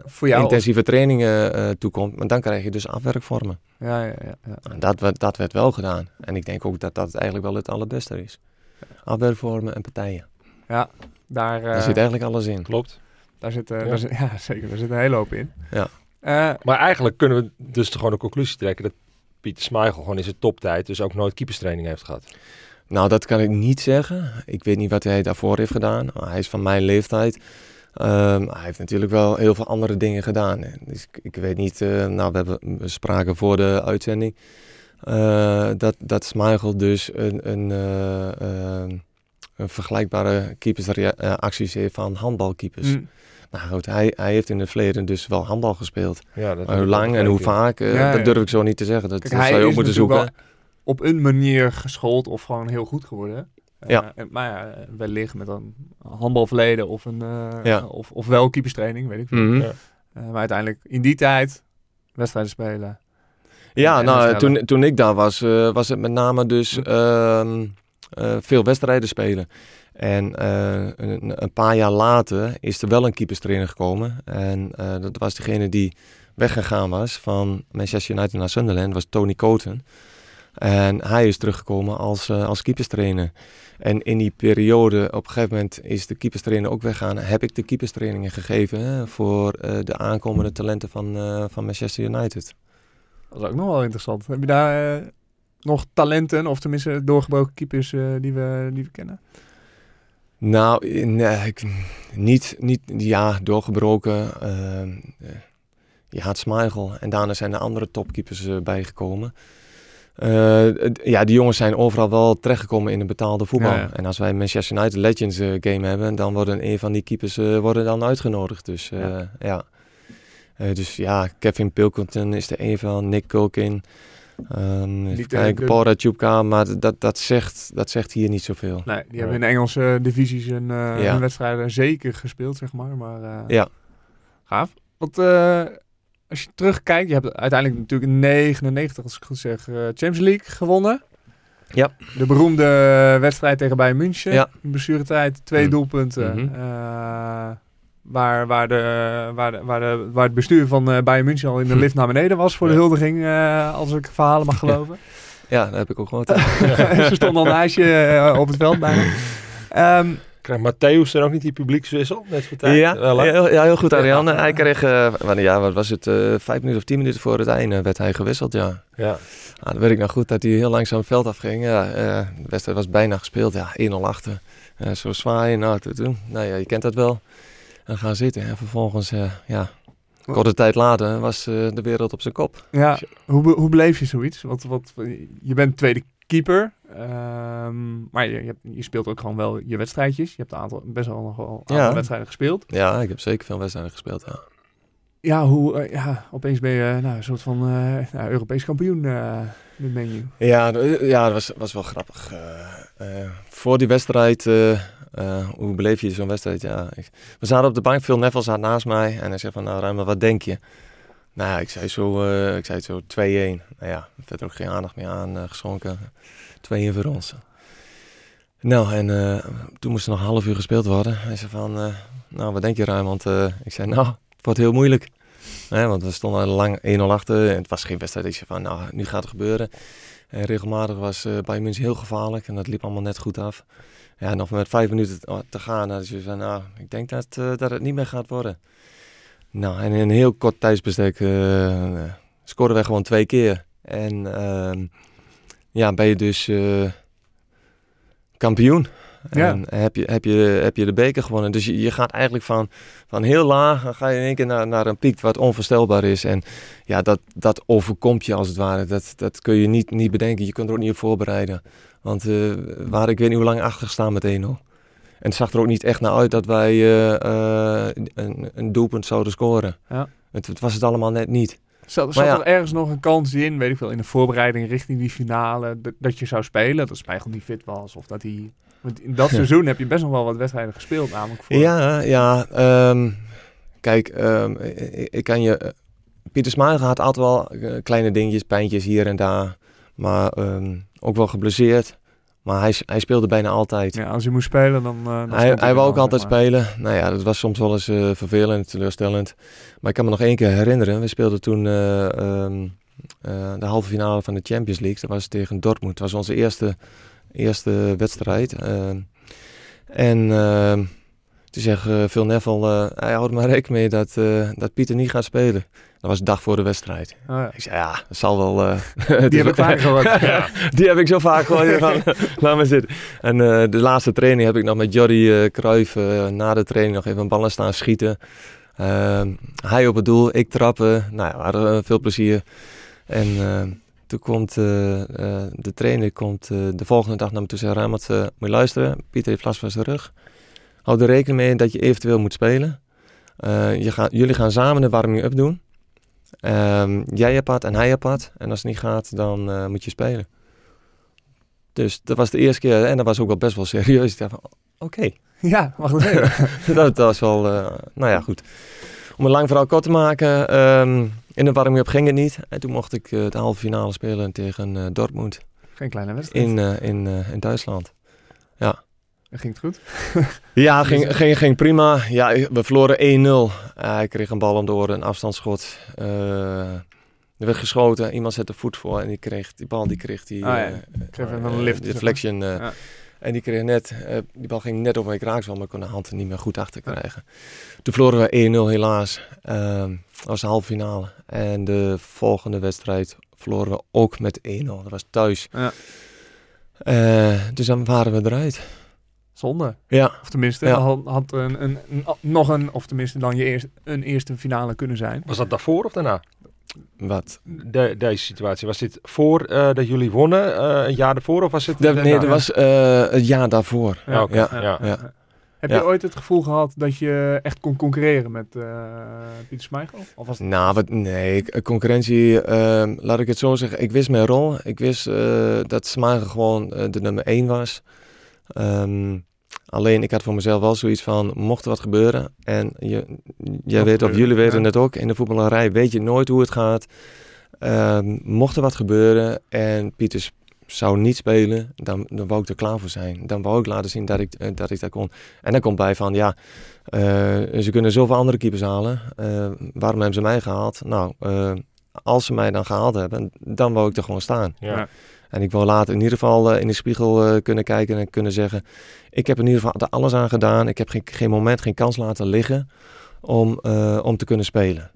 Speaker 3: voor, jou...
Speaker 4: intensieve trainingen toekomt. Maar dan krijg je dus afwerkvormen.
Speaker 3: Ja, ja, ja. ja.
Speaker 4: En dat, dat werd wel gedaan. En ik denk ook dat dat eigenlijk wel het allerbeste is. Afwerkvormen en partijen.
Speaker 3: Daar,
Speaker 4: Daar
Speaker 3: eh,
Speaker 4: zit eigenlijk alles in.
Speaker 5: Klopt.
Speaker 3: daar, zit, eh,
Speaker 5: Ja.
Speaker 3: daar zit... Ja, zeker. Daar zit een hele hoop in.
Speaker 4: Ja.
Speaker 3: Eh,
Speaker 5: Maar eigenlijk kunnen we dus gewoon de conclusie trekken dat Pieter Smeichel gewoon in zijn toptijd dus ook nooit keeperstraining heeft gehad.
Speaker 4: Nou, dat kan ik niet zeggen. Ik weet niet wat hij daarvoor heeft gedaan. Hij is van mijn leeftijd. Ehm, hij heeft natuurlijk wel heel veel andere dingen gedaan. Dus ik, ik weet niet, uh, nou we, hebben, we spraken voor de uitzending, uh, dat, dat Smeichel dus een, een, uh, een vergelijkbare keepersacties heeft van handbalkeepers. Mm. Nou goed, hij, hij heeft in het verleden dus wel handbal gespeeld. Ja, dat hoe lang en hoe vaak, ja, dat durf ik zo niet te zeggen. Dat, Kijk, dat zou je ook moeten zoeken.
Speaker 3: op een manier geschoold of gewoon heel goed geworden. Ja. Uh, maar ja, wellicht met een handbalverleden of, een, uh, ja. of, of wel keeperstraining, weet ik veel. Mm -hmm. uh, maar uiteindelijk in die tijd wedstrijden spelen.
Speaker 4: Ja, nou, toen, toen ik daar was, was het met name dus uh, veel wedstrijden spelen. En een, een, paar jaar later is er wel een keeperstrainer gekomen. En dat was degene die weggegaan was van Manchester United naar Sunderland, was Tony Coton. En hij is teruggekomen als, als keeperstrainer. En in die periode, op een gegeven moment is de keeperstrainer ook weggaan. Heb ik de keeperstrainingen gegeven hè, voor uh, de aankomende talenten van, uh, van Manchester United.
Speaker 3: Dat is ook nog wel interessant. Heb je daar uh, nog talenten, of tenminste doorgebroken keepers die, we, die we kennen?
Speaker 4: Nou, nee, ik, niet, niet, ja, doorgebroken. je had Smeichel en daarna zijn er andere topkeepers bijgekomen. Uh, ja, die jongens zijn overal wel terechtgekomen in een betaalde voetbal. En als wij Manchester United Legends uh, game hebben, dan worden een van die keepers uh, worden dan uitgenodigd. Dus ja. ja. Dus ja, Kevin Pilkington is er een van, Nick Culkin. Um, kijken, Paul Ratjupka, maar dat, dat, zegt, dat zegt hier niet zoveel.
Speaker 3: Nee, die hebben in Engelse divisies een, ja. wedstrijden zeker gespeeld, zeg maar. maar
Speaker 4: ja.
Speaker 3: Gaaf. Want als je terugkijkt, je hebt uiteindelijk natuurlijk in 99, als ik goed zeg, uh, Champions League gewonnen.
Speaker 4: Ja.
Speaker 3: De beroemde wedstrijd tegen Bayern München. Ja. In blessuretijd, twee mm. doelpunten. Mm -hmm. uh, waar, waar, de, waar, de, waar, de, waar het bestuur van uh, Bayern München al in de lift naar beneden was voor de huldiging, als ik verhalen mag geloven.
Speaker 4: Ja, dat heb ik ook gehoord.
Speaker 3: Ze stond al een ijsje op het veld bijna. Um,
Speaker 5: Krijgt Matthäus er ook niet die publiekswissel net voor tijd?
Speaker 4: Ja, Wel, ja, ja, heel goed Ariane. Hij kreeg, uh, ja, wat was het, uh, vijf minuten of tien minuten voor het einde werd hij gewisseld, ja.
Speaker 5: Ja.
Speaker 4: Ah, dan weet ik nog goed dat hij heel langzaam het veld afging. Ja, uh, de wedstrijd was bijna gespeeld, ja, 1-0 achter. zo zwaaien, nou, te doen. Nou ja, je kent dat wel. En gaan zitten en vervolgens, ja, korte tijd later was de wereld op zijn kop.
Speaker 3: Ja, hoe, hoe beleef je zoiets? Wat, wat, je bent tweede keeper. Um, maar je, je, je, speelt ook gewoon wel je wedstrijdjes. Je hebt een aantal, best wel nog wel aantal ja. wedstrijden gespeeld.
Speaker 4: Ja, ik heb zeker veel wedstrijden gespeeld, ja.
Speaker 3: Ja, hoe, uh, ja opeens ben je nou, een soort van uh, nou, Europees kampioen uh, met menu.
Speaker 4: Ja, ja, dat was, was wel grappig. voor die wedstrijd, hoe beleef je zo'n wedstrijd? Ja, we zaten op de bank, Phil Neville zat naast mij en hij zei van, nou Ruim, wat denk je? Nou, ik zei zo, uh, ik zei zo 2-1. Nou ja, er ook geen aandacht meer aan uh, geschonken. 2-1 voor ons. Nou, en toen moest er nog een half uur gespeeld worden. Hij zei van, nou, wat denk je ruim? Want ik zei, nou, het wordt heel moeilijk. Nee, want we stonden lang 1-0 achter en het was geen wedstrijd. Ik zei van, nou, nu gaat het gebeuren. En regelmatig was bij München heel gevaarlijk en dat liep allemaal net goed af. Ja, nog met vijf minuten te gaan. Dus je van, nou, ik denk dat, dat het niet meer gaat worden. Nou, en in een heel kort tijdsbestek uh, scoorden wij gewoon twee keer. En uh, ja, ben je dus uh, kampioen. Ja. En heb je, heb, je, heb je de beker gewonnen. Dus je, je gaat eigenlijk van, van heel laag, ga je in één keer naar, naar een piek wat onvoorstelbaar is. En ja, dat, dat overkomt je als het ware. Dat, dat kun je niet, niet bedenken. Je kunt er ook niet op voorbereiden. Want uh, waar ik weet niet hoe lang achter gestaan met 1-0. En het zag er ook niet echt naar uit dat wij uh, uh, een, een, doelpunt zouden scoren. Ja. Het, het, was het allemaal net niet.
Speaker 3: Zat, zat ja, er ergens nog een kans in, weet ik veel, in de voorbereiding richting die finale, dat, je zou spelen, dat Spijgel niet fit was of dat hij... Want in dat seizoen heb je best nog wel wat wedstrijden gespeeld namelijk. Voor.
Speaker 4: Ja, ja. Um, kijk, um, ik, kan je... Pieter Smaaiger had altijd wel kleine dingetjes, pijntjes hier en daar. Maar um, ook wel geblesseerd. Maar hij, hij speelde bijna altijd.
Speaker 3: Ja, als hij moest spelen, dan... Uh, dan
Speaker 4: hij hij wou ook altijd spelen. Nou ja, dat was soms wel eens uh, vervelend, teleurstellend. Maar ik kan me nog één keer herinneren. We speelden toen uh, um, de halve finale van de Champions League. Dat was tegen Dortmund. Dat was onze eerste, eerste wedstrijd. Ehm, en ehm, Toen zegt eh, Phil Neville, eh, hij houdt maar rekening mee dat, eh, dat Pieter niet gaat spelen. Dat was de dag voor de wedstrijd.
Speaker 3: Oh, ja.
Speaker 4: Ik zei, ja, dat zal wel... eh,
Speaker 3: Die heb ik vaak gehoord.
Speaker 5: Ja.
Speaker 4: Die heb ik zo vaak gehoord. van, Laat maar zitten. En eh, de laatste training heb ik nog met Jordi eh eh, na de training nog even een ballen staan schieten. Ehm, hij op het doel, ik trappen. Nou ja, we hadden eh, veel plezier. En eh, toen komt eh, eh, de trainer komt, eh, de volgende dag naar me toe en zei... Eh, moet je luisteren, Pieter heeft last van zijn rug. Houd er rekening mee dat je eventueel moet spelen. Eh, je gaat, jullie gaan samen de warming-up doen. Ehm, jij apart en hij apart. En als het niet gaat, dan eh, moet je spelen. Dus dat was de eerste keer en dat was ook wel best wel serieus. Ik dacht van, oké,
Speaker 3: Ja, wacht even.
Speaker 4: dat was wel, eh, nou ja, goed. Om een lang verhaal kort te maken, ehm, in de warming-up ging het niet. En toen mocht ik de halve finale spelen tegen Dortmund
Speaker 3: Geen kleine wedstrijd.
Speaker 4: in, in, in Duitsland.
Speaker 3: Dat ging het goed.
Speaker 4: Ja, ging, ging, ging prima. Ja, we verloren 1-0. hij kreeg een bal om door, een afstandsschot. Eh, er werd geschoten, iemand zette voet voor en die kreeg die bal, die kreeg die,
Speaker 3: Ah, ja.
Speaker 4: eh,
Speaker 3: kreeg
Speaker 4: eh,
Speaker 3: een lift, zeg
Speaker 4: deflection. eh,
Speaker 3: Ja.
Speaker 4: En die kreeg net, eh, die bal ging net op mijn kraakzwam, maar ik kon de hand er niet meer goed achter krijgen. Toen verloren we 1-0 helaas. Dat was de halve finale. En de volgende wedstrijd verloren we ook met 1-0. Dat was thuis.
Speaker 3: Ja.
Speaker 4: Eh, dus dan waren we eruit.
Speaker 3: Zonde.
Speaker 4: Ja,
Speaker 3: Of tenminste,
Speaker 4: Ja.
Speaker 3: had, had een, een, een- nog een, of tenminste dan je eerst, een eerste finale kunnen zijn.
Speaker 5: Was dat daarvoor of daarna?
Speaker 4: wat?
Speaker 5: De, deze situatie. Was dit voor eh, dat jullie wonnen, eh, een jaar ervoor? Of was het
Speaker 4: Dat, nee,
Speaker 5: daarna?
Speaker 4: dat was eh, het jaar daarvoor.
Speaker 5: Ja.
Speaker 4: Ja,
Speaker 5: ja.
Speaker 4: ja.
Speaker 3: Heb
Speaker 4: Ja.
Speaker 3: je ooit het gevoel gehad dat je echt kon concurreren met eh, Pieter Schmeichel? Of was het...
Speaker 4: Nou, wat, nee, concurrentie, ehm, laat ik het zo zeggen. Ik wist mijn rol. Ik wist eh, dat Smagen gewoon de nummer 1 was. Ehm, alleen, ik had voor mezelf wel zoiets van, mocht er wat gebeuren... en je, jij weet, of jullie weten
Speaker 3: ja.
Speaker 4: het ook, in de voetballerij weet je nooit hoe het gaat. Ehm, mocht er wat gebeuren en Pieters zou niet spelen, dan, dan wou ik er klaar voor zijn. Dan wou ik laten zien dat ik, eh, dat ik dat kon. En dan komt bij van, ja, eh, ze kunnen zoveel andere keepers halen. Eh, waarom hebben ze mij gehaald? Nou, als ze mij dan gehaald hebben, dan wou ik er gewoon staan.
Speaker 5: Ja.
Speaker 4: En ik wil later in ieder geval in de spiegel eh, kunnen kijken en kunnen zeggen... ik heb in ieder geval er alles aan gedaan. Ik heb geen, geen moment, geen kans laten liggen om, eh, om te kunnen spelen.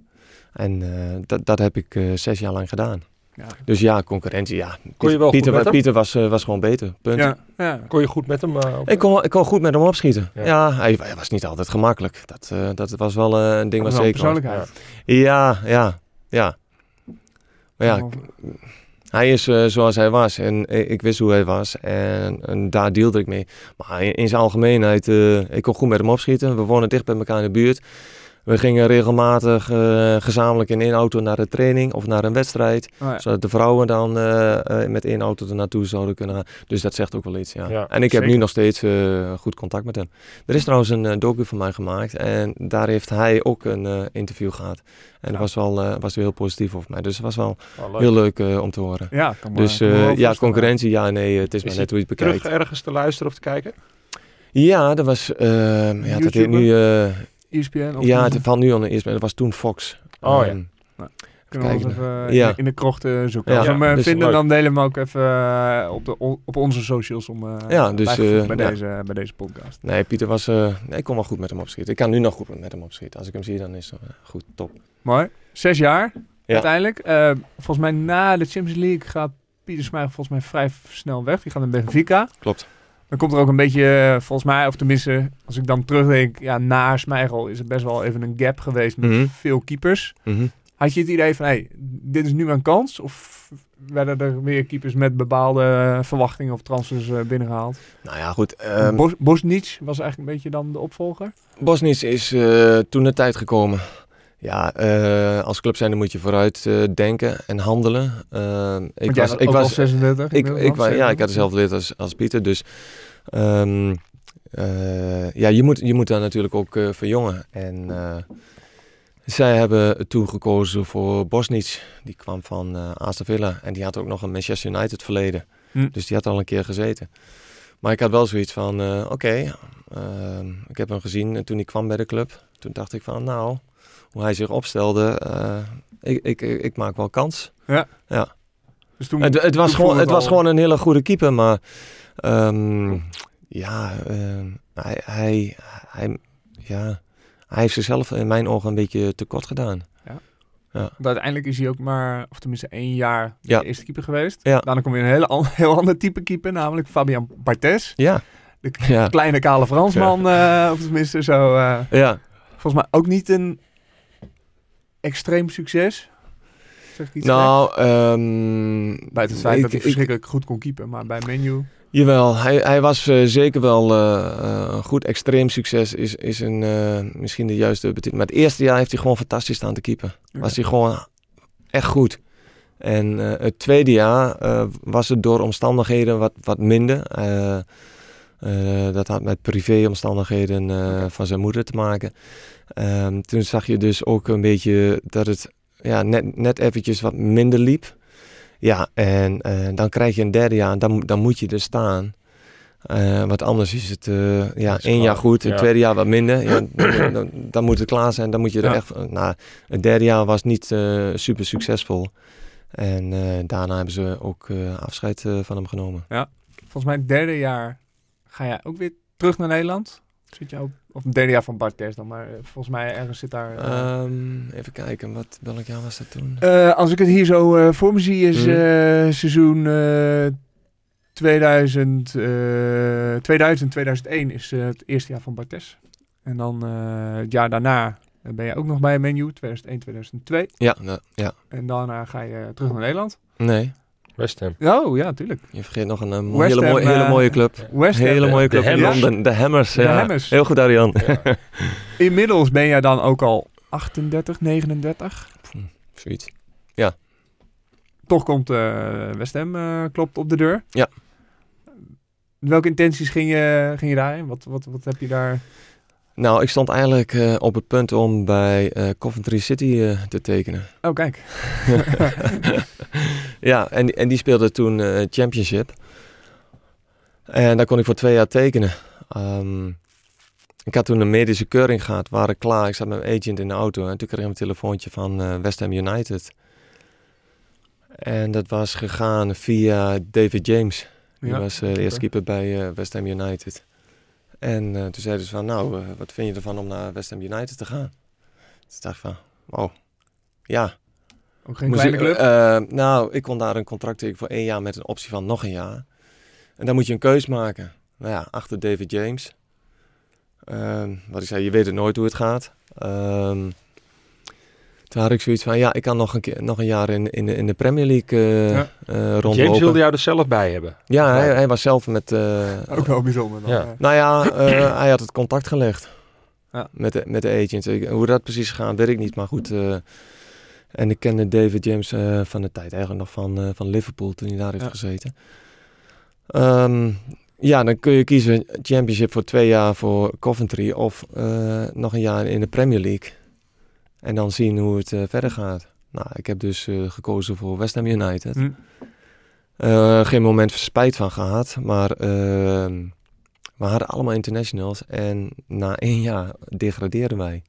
Speaker 4: En eh, dat, dat heb ik eh, zes jaar lang gedaan.
Speaker 3: Ja.
Speaker 4: Dus ja, concurrentie, ja.
Speaker 5: Kon je wel goed
Speaker 4: Pieter,
Speaker 5: met hem?
Speaker 4: Pieter was, was gewoon beter, punt.
Speaker 3: Ja, ja.
Speaker 5: Kon je goed met hem?
Speaker 4: Ik kon, ik kon goed met hem opschieten.
Speaker 5: Ja.
Speaker 4: Ja, hij, hij was niet altijd gemakkelijk. Dat, dat was wel een ding wat zeker was.
Speaker 3: persoonlijkheid.
Speaker 4: Ja, ja, ja. Maar ja, hij is eh, zoals hij was en ik, wist hoe hij was en, en daar deelde ik mee. Maar in, zijn algemeenheid, eh, ik kon goed met hem opschieten. We woonden dicht bij elkaar in de buurt. We gingen regelmatig eh, gezamenlijk in één auto naar de training of naar een wedstrijd.
Speaker 3: Oh, ja.
Speaker 4: Zodat de vrouwen dan eh, eh, met één auto er naartoe zouden kunnen gaan. Dus dat zegt ook wel iets, ja.
Speaker 5: Ja,
Speaker 4: en ik heb nu nog steeds eh, goed contact met hem. Er is trouwens een docu van mij gemaakt en daar heeft hij ook een eh, interview gehad. En dat was wel eh, was heel positief over mij. Dus het was wel
Speaker 5: Oh, leuk.
Speaker 4: heel leuk eh, om te horen.
Speaker 3: Ja, kan
Speaker 4: Dus
Speaker 3: kan
Speaker 4: eh, ja, concurrentie, ja, nee, het is,
Speaker 5: Is
Speaker 4: maar net hoe je het
Speaker 5: Terug
Speaker 4: bekijkt.
Speaker 5: ergens te luisteren of te kijken?
Speaker 4: Ja, dat was, eh, ja, dat heet nu, eh,
Speaker 3: ESPN? Of
Speaker 4: ja, het valt nu al eerst, maar dat was toen Fox.
Speaker 5: Oh, ja.
Speaker 4: Ehm,
Speaker 3: kunnen we ons even
Speaker 4: Ja.
Speaker 3: in, in de krocht eh, zoeken.
Speaker 4: Ja.
Speaker 3: Als we hem eh,
Speaker 4: dus
Speaker 3: vinden,
Speaker 5: leuk.
Speaker 3: dan delen we hem ook even eh, op, de, op onze socials om eh
Speaker 4: Ja, dus,
Speaker 3: bij, deze, bij deze podcast.
Speaker 4: Nee, Pieter was, nee, ik kon wel goed met hem opschieten. Ik kan nu nog goed met hem opschieten. Als ik hem zie, dan is het goed, top.
Speaker 3: Mooi. Zes jaar
Speaker 4: Ja.
Speaker 3: uiteindelijk. Volgens mij na de Champions League gaat Pieter Smijger volgens mij vrij snel weg. Die gaat naar Benfica.
Speaker 4: Klopt.
Speaker 3: Dan komt er ook een beetje, eh, volgens mij, of tenminste, als ik dan terugdenk, ja, na Smijgel is er best wel even een gap geweest met
Speaker 4: Mhm.
Speaker 3: veel keepers.
Speaker 4: Mhm.
Speaker 3: Had je het idee van, hey, dit is nu mijn kans? Of werden er weer keepers met bepaalde verwachtingen of transfers eh, binnengehaald?
Speaker 4: Nou ja, goed.
Speaker 3: Bos, Bosnic was eigenlijk een beetje dan de opvolger.
Speaker 4: Bosnisch is eh, toen de tijd gekomen. Ja, eh, als club zijn moet je vooruit eh, denken en handelen. Ehm, ik was,
Speaker 3: was
Speaker 4: ik was,
Speaker 3: 36.
Speaker 4: ik, ik, wa- ja, ik
Speaker 3: 37.
Speaker 4: had dezelfde leeftijd als, als Pieter, dus ehm, eh, ja, je moet, je moet daar natuurlijk ook verjongen. En zij hebben toen gekozen voor Bosnic. Die kwam van Aston Villa en die had ook nog een Manchester United verleden.
Speaker 3: Hm.
Speaker 4: Dus die had al een keer gezeten. Maar ik had wel zoiets van, oké, ehm, ik heb hem gezien toen hij kwam bij de club. Toen dacht ik van, nou, hoe hij zich opstelde, eh, ik, ik, ik maak wel kans.
Speaker 3: Dus toen,
Speaker 4: Het, het, was,
Speaker 3: toen
Speaker 4: gewoon, het was gewoon een hele goede keeper, maar ehm, ja, ehm, hij, hij, hij, ja, hij heeft zichzelf in mijn ogen een beetje tekort gedaan.
Speaker 3: Want uiteindelijk is hij ook maar, of tenminste één jaar de
Speaker 4: Ja.
Speaker 3: eerste keeper geweest.
Speaker 4: Ja.
Speaker 3: Daarna komt weer een hele, an- heel ander type keeper, namelijk Fabian Barthez.
Speaker 4: Ja,
Speaker 3: De
Speaker 4: ja,
Speaker 3: kleine kale Fransman, eh, of tenminste zo. eh,
Speaker 4: ja.
Speaker 3: volgens mij ook niet een extreem succes. Zeg ik iets
Speaker 4: Nou,
Speaker 3: geks? Buiten het feit dat hij
Speaker 4: ik-
Speaker 3: verschrikkelijk goed kon keepen. Maar bij Menu...
Speaker 4: Jawel, hij, hij was eh, zeker wel een goed extreem succes. Is, is een, misschien de juiste betiteling. Maar het eerste jaar heeft hij gewoon fantastisch staan te keepen. Was hij gewoon echt goed. En het tweede jaar was het door omstandigheden wat, wat minder. Eh, dat had met privéomstandigheden eh van zijn moeder te maken. Ehm, toen zag je dus ook een beetje dat het ja, net, net eventjes wat minder liep. Ja, en eh, dan krijg je een derde jaar en dan, moet- dan moet je er staan. Want anders is het ja, één jaar goed, het
Speaker 5: Ja.
Speaker 4: tweede jaar wat minder. Ja, dan, dan, dan moet het klaar zijn, dan moet je er
Speaker 3: Ja.
Speaker 4: echt... Nou, het derde jaar was niet super succesvol. En daarna hebben ze ook afscheid van hem genomen.
Speaker 3: Volgens mij het derde jaar ga jij ook weer terug naar Nederland. Zit je ook, of het derde jaar van Barthez dan, maar eh, volgens mij ergens zit daar... eh,
Speaker 4: Ehm, even kijken, wat, welk jaar was dat toen?
Speaker 3: Eh, als ik het hier zo voor me zie, is
Speaker 4: Mhm.
Speaker 3: eh, seizoen eh 2000, eh 2000, 2001 is het eerste jaar van Bartes. En dan eh, het jaar daarna ben je ook nog bij een menu, 2001, 2002.
Speaker 4: Ja, nou, ja.
Speaker 3: En daarna ga je terug naar Nederland.
Speaker 4: Nee,
Speaker 5: West Ham.
Speaker 3: Oh, ja, natuurlijk.
Speaker 4: je vergeet nog een eh,
Speaker 3: West
Speaker 4: hele,
Speaker 3: Ham,
Speaker 4: mooie, hele
Speaker 3: eh,
Speaker 4: mooie club.
Speaker 3: West Ham.
Speaker 4: hele mooie
Speaker 5: de
Speaker 4: club in
Speaker 5: Hammers.
Speaker 4: Londen. De Hammers.
Speaker 3: De
Speaker 4: ja.
Speaker 3: Hammers.
Speaker 4: Heel goed, Arjan.
Speaker 3: Inmiddels ben jij dan ook al 38, 39.
Speaker 4: Zoiets.
Speaker 3: Toch komt eh West Ham, eh, klopt op de deur.
Speaker 4: Ja.
Speaker 3: Welke intenties ging je, ging je daarin? Wat, wat, wat heb je daar...
Speaker 4: Nou, ik stond eigenlijk eh, op het punt om bij eh, Coventry City eh, te tekenen.
Speaker 3: Oh, kijk.
Speaker 4: ja, en, en die speelde toen Championship. En daar kon ik voor twee jaar tekenen. Ehm, ik had toen een medische keuring gehad, waren klaar. Ik zat met mijn agent in de auto en toen kreeg ik een telefoontje van West Ham United. En dat was gegaan via David James. Die
Speaker 3: Ja,
Speaker 4: was de eerste
Speaker 3: keeper.
Speaker 4: bij West Ham United. En eh, toen zeiden ze van, nou, eh, wat vind je ervan om naar West Ham United te gaan? Toen dacht ik van, wow, ja.
Speaker 3: Ook geen
Speaker 4: Moest
Speaker 3: kleine
Speaker 4: ik-
Speaker 3: club.
Speaker 4: eh, nou, ik kon daar een contract tekenen voor één jaar met een optie van nog een jaar. En dan moet je een keus maken. Nou ja, achter David James. Ehm, wat ik zei, je weet het nooit hoe het gaat. Ehm, toen had ik zoiets van, ja, ik kan nog een, keer, nog een jaar in, in, de, in de Premier League eh
Speaker 3: Ja.
Speaker 4: eh, rondlopen.
Speaker 5: James wilde jou er zelf bij hebben.
Speaker 4: Ja, hij, hij was zelf met... eh,
Speaker 3: ook wel bijzonder. Dan,
Speaker 5: Ja.
Speaker 4: nou ja, eh, hij had het contact gelegd
Speaker 3: Ja.
Speaker 4: met, de, met de agent. Ik- hoe dat precies gaat, weet ik niet. Maar goed, eh, en ik kende David James eh, van de tijd eigenlijk nog van, eh, van Liverpool toen hij daar heeft
Speaker 3: Ja.
Speaker 4: gezeten. Ehm, ja, dan kun je kiezen championship voor twee jaar voor Coventry of eh, nog een jaar in de Premier League. En dan zien hoe het eh, verder gaat. Nou, ik heb dus eh, gekozen voor West Ham United.
Speaker 3: Hm.
Speaker 4: Eh, geen moment spijt van gehad, maar ehm, we hadden allemaal internationals en na één jaar degradeerden wij.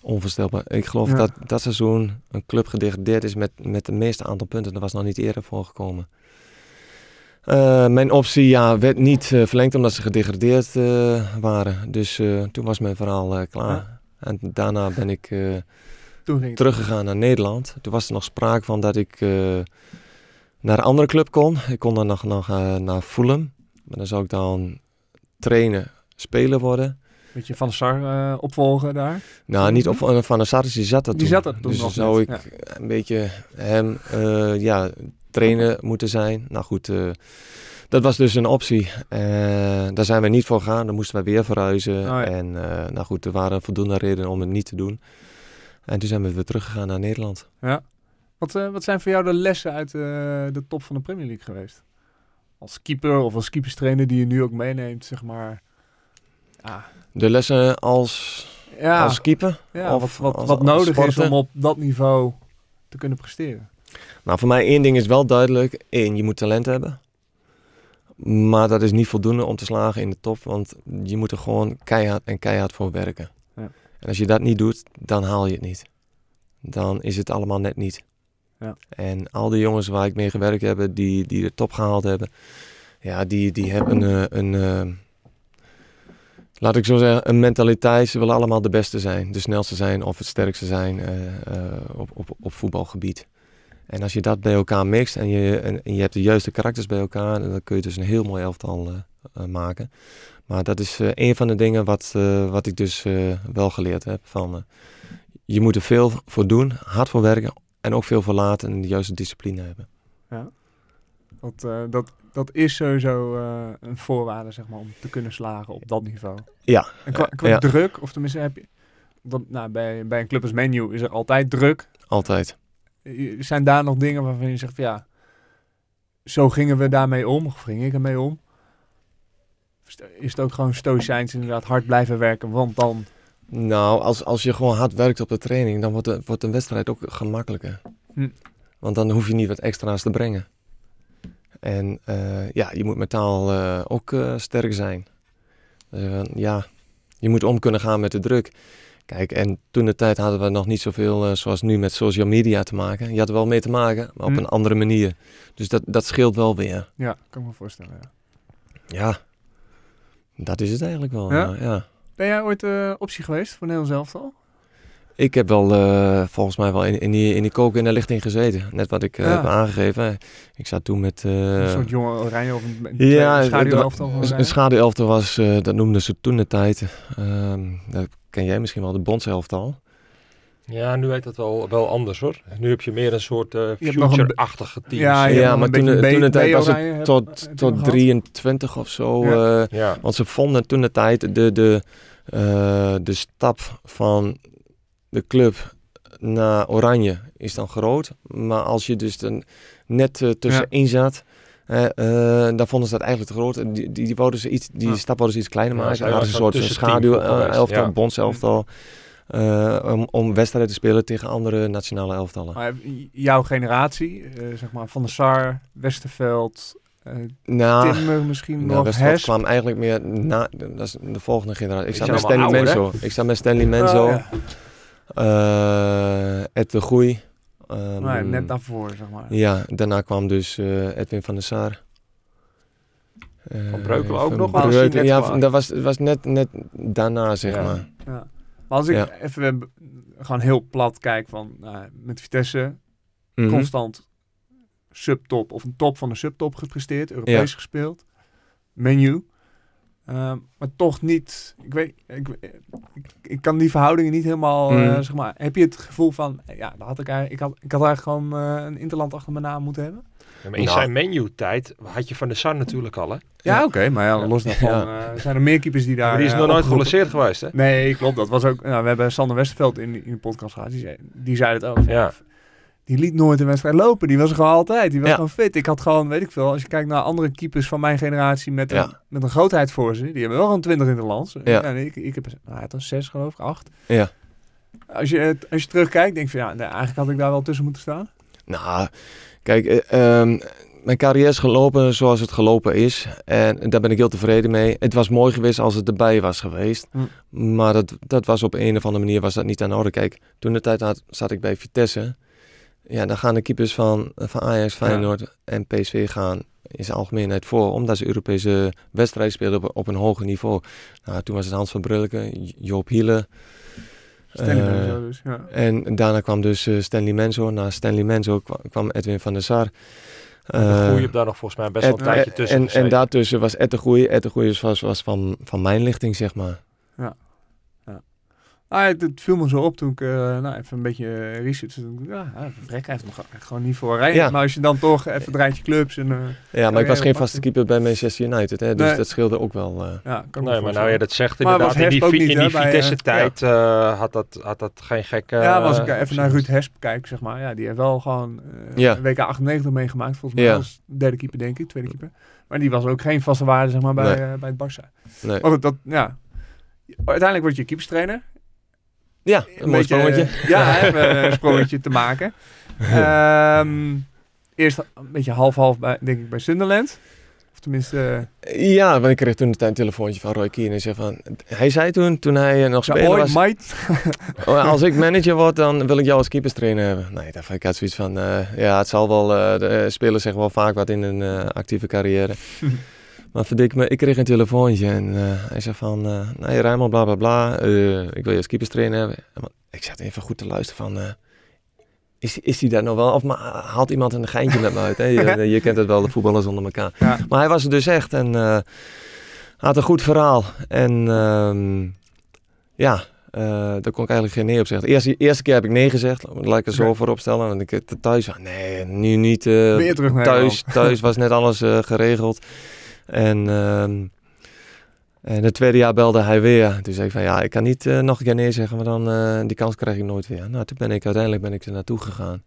Speaker 4: Onvoorstelbaar. Ik geloof
Speaker 3: Ja.
Speaker 4: dat dat seizoen een club gedegradeerd is met, met het meeste aantal punten. Dat was nog niet eerder voorgekomen. Mijn optie ja, werd niet verlengd omdat ze gedegradeerd waren. Dus toen was mijn verhaal klaar.
Speaker 3: Ja.
Speaker 4: En daarna ben ik eh, teruggegaan naar Nederland. Toen was er nog sprake van dat ik eh, naar een andere club kon. Ik kon dan nog, nog eh, naar Fulham. Maar dan zou ik dan trainen, speler worden.
Speaker 3: Beetje Van de Sar opvolgen daar.
Speaker 4: Nou, niet op Van der Sar, die zat er
Speaker 3: Die
Speaker 4: toen.
Speaker 3: zat er toen
Speaker 4: Dus
Speaker 3: nog
Speaker 4: zou ik een beetje hem, ja, trainer moeten zijn. Nou goed, dat was dus een optie. Eh, daar zijn we niet voor gegaan. Dan moesten we weer verhuizen.
Speaker 3: ja.
Speaker 4: En eh, nou goed, er waren voldoende redenen om het niet te doen. En toen zijn we weer teruggegaan naar Nederland.
Speaker 3: Wat, eh, wat zijn voor jou de lessen uit de top van de Premier League geweest? Als keeper of als keeperstrainer die je nu ook meeneemt, zeg maar. Ah,
Speaker 4: De lessen als,
Speaker 3: ja,
Speaker 4: als keeper?
Speaker 3: ja
Speaker 4: of
Speaker 3: wat, wat,
Speaker 4: als-
Speaker 3: wat
Speaker 4: als
Speaker 3: nodig is om op dat niveau te kunnen presteren.
Speaker 4: Nou, voor mij één ding is wel duidelijk. Eén, je moet talent hebben. Maar dat is niet voldoende om te slagen in de top. Want je moet er gewoon keihard en keihard voor werken.
Speaker 3: Ja.
Speaker 4: En als je dat niet doet, dan haal je het niet. Dan is het allemaal net niet.
Speaker 3: Ja.
Speaker 4: En al die jongens waar ik mee gewerkt heb, die, die de top gehaald hebben. Ja, die, die hebben eh, een... eh, laat ik zo zeggen, een mentaliteit. Ze willen allemaal de beste zijn, de snelste zijn of het sterkste zijn eh, eh, op, op, op voetbalgebied. En als je dat bij elkaar mixt en je, en, en je hebt de juiste karakters bij elkaar, dan kun je dus een heel mooi elftal eh, maken. Maar dat is eh, een van de dingen wat, wat ik dus wel geleerd heb. Van, je moet er veel voor doen, hard voor werken en ook veel voor laten en de juiste discipline hebben.
Speaker 3: Dat, eh, dat, dat is sowieso een voorwaarde zeg maar, om te kunnen slagen op dat niveau.
Speaker 4: Ja,
Speaker 3: En qua, qua
Speaker 4: ja.
Speaker 3: druk, of tenminste heb je... Dat, nou, bij, bij een club als Menu is er altijd druk.
Speaker 4: altijd.
Speaker 3: Zijn daar nog dingen waarvan je zegt, van, ja, zo gingen we daarmee om, of ging ik ermee om? Is het ook gewoon stoïcijns inderdaad hard blijven werken, want dan...
Speaker 4: Nou, als, als je gewoon hard werkt op de training, dan wordt, de, wordt een wedstrijd ook gemakkelijker.
Speaker 3: Hm.
Speaker 4: Want dan hoef je niet wat extra's te brengen. En eh, ja, je moet mentaal eh, ook eh, sterk zijn. Eh, ja, je moet om kunnen gaan met de druk. Kijk, en toen de tijd hadden we nog niet zoveel eh, zoals nu met social media te maken. Je had er wel mee te maken, maar op
Speaker 3: Hm.
Speaker 4: een andere manier. Dus dat, dat scheelt wel weer.
Speaker 3: Ja, kan ik me voorstellen, ja.
Speaker 4: Ja, dat is het eigenlijk wel.
Speaker 3: Ja?
Speaker 4: Ja? ja.
Speaker 3: Ben jij ooit eh, optie geweest voor Nederland zelf al?
Speaker 4: Ik heb wel eh, volgens mij wel in, in, die, in die koken in de lichting gezeten. Net wat ik
Speaker 3: Ja.
Speaker 4: heb aangegeven. Ik zat toen met...
Speaker 3: een soort jonge oranje of een,
Speaker 4: ja,
Speaker 3: schaduwelftal
Speaker 4: een, schaduwelftal was, dat noemden ze toen de tijd. Ehm, dat ken jij misschien wel, de bondselftal.
Speaker 5: Ja, nu heet dat wel, wel anders hoor. Nu heb je meer een soort eh,
Speaker 3: een
Speaker 5: future-achtige teams.
Speaker 3: Ja,
Speaker 4: Ja, maar toen,
Speaker 3: beetje
Speaker 4: toen de tijd was het
Speaker 3: heb-
Speaker 4: tot,
Speaker 3: heb je
Speaker 4: tot
Speaker 3: gehad.
Speaker 4: 23 of zo.
Speaker 3: Ja.
Speaker 4: eh,
Speaker 5: ja.
Speaker 4: want ze vonden toen de tijd de, de, eh, de stap van de club naar Oranje is dan groot. Maar als je dus dan net eh, tussenin zat, eh, eh, dan vonden ze dat eigenlijk te groot. En Die, die, die, wouden ze iets, die
Speaker 3: Ja.
Speaker 4: stap wouden ze iets kleiner
Speaker 5: Ja,
Speaker 4: maken. Ze hadden ze een soort
Speaker 5: zo'n tussenteam
Speaker 4: schaduw
Speaker 5: voor geweest,
Speaker 4: elftal,
Speaker 5: ja.
Speaker 4: bondselftal. eh, om, om wedstrijden te spelen tegen andere nationale elftallen.
Speaker 3: Maar jouw generatie, eh, zeg maar Van der Sar, Westerveld, eh
Speaker 4: Nou,
Speaker 3: Timmer misschien
Speaker 4: Nou,
Speaker 3: nog,
Speaker 4: Westerveld
Speaker 3: Hesp.
Speaker 4: kwam eigenlijk meer na, dat is de volgende generatie. Ik zat met Stanley Menzo. Ik zat met Stanley Menzo,
Speaker 3: Oh, ja.
Speaker 4: eh, Ed de Groei. Ehm,
Speaker 3: Nou net daarvoor, zeg maar.
Speaker 4: Ja, daarna kwam dus eh, Edwin van der Sar. Eh,
Speaker 5: Van Breukelen ook nog, net
Speaker 4: ja, dat was, was net, net daarna, zeg
Speaker 5: Ja.
Speaker 4: maar.
Speaker 3: Ja. Maar als ik
Speaker 4: Ja.
Speaker 3: even eh, gewoon heel plat kijk van nou, met Vitesse
Speaker 4: Mhm.
Speaker 3: constant subtop of een top van de subtop gepresteerd, Europees
Speaker 4: Ja.
Speaker 3: gespeeld, menu. Ehm, maar toch niet, ik weet, ik, ik, ik kan die verhoudingen niet helemaal, eh,
Speaker 4: Mhm.
Speaker 3: zeg maar, heb je het gevoel van, ja, dat had ik eigenlijk, ik had, ik had eigenlijk gewoon eh, een interland achter mijn naam moeten hebben?
Speaker 5: Ja, maar in
Speaker 4: Nou.
Speaker 5: zijn menu-tijd had je Van de Sar natuurlijk al hè.
Speaker 3: Ja, oké, maar ja, los daarvan
Speaker 4: Ja.
Speaker 3: eh, zijn er meer keepers die daar...
Speaker 5: Maar die is nog nooit geblesseerd geweest hè.
Speaker 3: Nee, klopt. Dat was ook. Nou, we hebben Sander Westerveld in, in de podcast gehad. Die zei, die zei het ook.
Speaker 5: Ja.
Speaker 3: Die liet nooit een wedstrijd lopen. Die was er gewoon altijd. Die was
Speaker 4: Ja.
Speaker 3: gewoon fit. Ik had gewoon, weet ik veel. Als je kijkt naar andere keepers van mijn generatie met een,
Speaker 4: Ja.
Speaker 3: met een grootheid voor ze. Die hebben wel gewoon 20 in de lans.
Speaker 4: Ja.
Speaker 3: En ik, ik heb nou, had een 6 geloof ik, 8.
Speaker 4: Ja.
Speaker 3: Als je, het- als je terugkijkt, denk je van ja, eigenlijk had ik daar wel tussen moeten staan.
Speaker 4: Nou, kijk, eh, ehm, mijn carrière is gelopen zoals het gelopen is. En daar ben ik heel tevreden mee. Het was mooi geweest als het erbij was geweest. Maar dat, dat was op een of andere manier was dat niet aan de orde. Kijk, toen de tijd had, zat ik bij Vitesse. Ja, dan gaan de keepers van, van Ajax, Feyenoord en PSV gaan in zijn algemeenheid voor. Omdat ze Europese wedstrijden speelden op, op een hoger niveau. Nou, toen was het Hans van Brulken, Joop Hiele. Eh,
Speaker 3: dus, ja.
Speaker 4: En daarna kwam dus eh, Stanley Menzo. Na Stanley Menzo kwa- kwam Edwin van der Sar.
Speaker 5: heb daar nog volgens mij best wel een tijdje tussen
Speaker 4: en, en daartussen was Ed de Groei. Ed de was, was van, van mijn lichting, zeg maar.
Speaker 3: Ah, het, het viel me zo op toen ik eh, nou, even een beetje eh, research. Ja, ja, Vrek heeft hem gewoon- gewoon niet voor rijden.
Speaker 4: Ja.
Speaker 3: Maar als je dan toch even het rijtje clubs en... eh,
Speaker 4: Ja, maar ik was geen vaste keeper bij Manchester United. Hè, dus
Speaker 3: Nee.
Speaker 4: dat scheelde ook wel. eh.
Speaker 3: ja, kan me
Speaker 5: Nee, maar nou ja, dat zegt
Speaker 3: Maar
Speaker 5: inderdaad. In die,
Speaker 3: niet,
Speaker 5: in die
Speaker 3: eh,
Speaker 5: Vitesse-tijd had, dat, had dat geen gekke...
Speaker 3: Ja, maar als ik even naar Ruud Hesp kijk, zeg maar, ja, die heeft wel gewoon eh
Speaker 4: Ja.
Speaker 3: WK 98 meegemaakt, volgens mij
Speaker 4: Ja.
Speaker 3: als derde keeper, denk ik, tweede keeper. Maar die was ook geen vaste waarde, zeg maar, bij,
Speaker 4: Nee.
Speaker 3: bij het Barça.
Speaker 4: Nee.
Speaker 3: Maar goed, dat, ja. Uiteindelijk word je keeperstrainer.
Speaker 4: Ja, een mooi
Speaker 3: beetje,
Speaker 4: sprongetje.
Speaker 3: eh, ja, even een sprongetje te maken. Ehm, eerst een beetje half-half, bij, denk ik, bij Sunderland. Of tenminste, eh,
Speaker 4: Ja, want ik kreeg toen een telefoontje van Roy Keane. En zei van, hij zei toen, toen hij eh, nog
Speaker 3: ja,
Speaker 4: speler
Speaker 3: ooit,
Speaker 4: was... Oh, als ik manager word, dan wil ik jou als keeperstrainer hebben. Nee, dat ik had zoiets van, ja, het zal wel, eh, de spelers zeggen wel vaak wat in een eh, actieve carrière. Maar verdik me, ik kreeg een telefoontje en eh, hij zei van, eh nee Rijnmond, bla bla bla, eh, ik wil je als keeperstrainer hebben. En wat- Ik zat even goed te luisteren van, is, is hij daar nog wel? Of maar, haalt iemand een geintje met me uit? Hè? Je, je kent het wel, de voetballers onder elkaar.
Speaker 3: Ja.
Speaker 4: Maar hij was er dus echt en had een goed verhaal. En ehm, ja, daar kon ik eigenlijk geen nee op zeggen. De eerste, eerste keer heb ik nee gezegd, laat ik er zo voor opstellen. Want ik thuis nee, nu niet.
Speaker 3: Weer terug naar
Speaker 4: thuis, thuis was net alles geregeld. En, ehm, en het tweede jaar belde hij weer. Toen zei ik van ja, ik kan niet eh, nog een keer nee zeggen, maar dan eh, die kans krijg ik nooit weer. Nou, toen ben ik uiteindelijk ben ik er naartoe gegaan.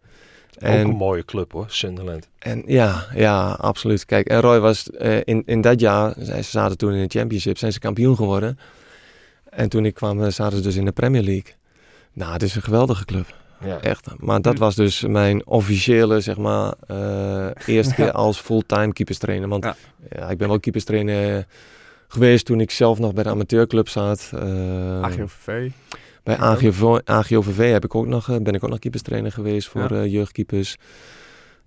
Speaker 5: Ook een mooie club hoor, Sunderland.
Speaker 4: En ja, ja, absoluut. Kijk, en Roy was eh, in, in dat jaar, ze zaten toen in de Championship, zijn ze kampioen geworden. En toen ik kwam, zaten ze dus in de Premier League. Nou, het is een geweldige club.
Speaker 5: Ja.
Speaker 4: Echt. Maar dat
Speaker 3: Hm.
Speaker 4: was dus mijn officiële, zeg maar, eh, eerste keer als fulltime keeperstrainer. Want
Speaker 3: Ja.
Speaker 4: ja. ik ben wel keeperstrainer geweest toen ik zelf nog bij de amateurclub zat. Eh,
Speaker 3: AGOVV.
Speaker 4: bij
Speaker 3: Ja.
Speaker 4: AGOV, AGOVV heb ik ook nog, eh, ben ik ook nog keeperstrainer geweest voor
Speaker 3: Ja.
Speaker 4: eh, jeugdkeepers.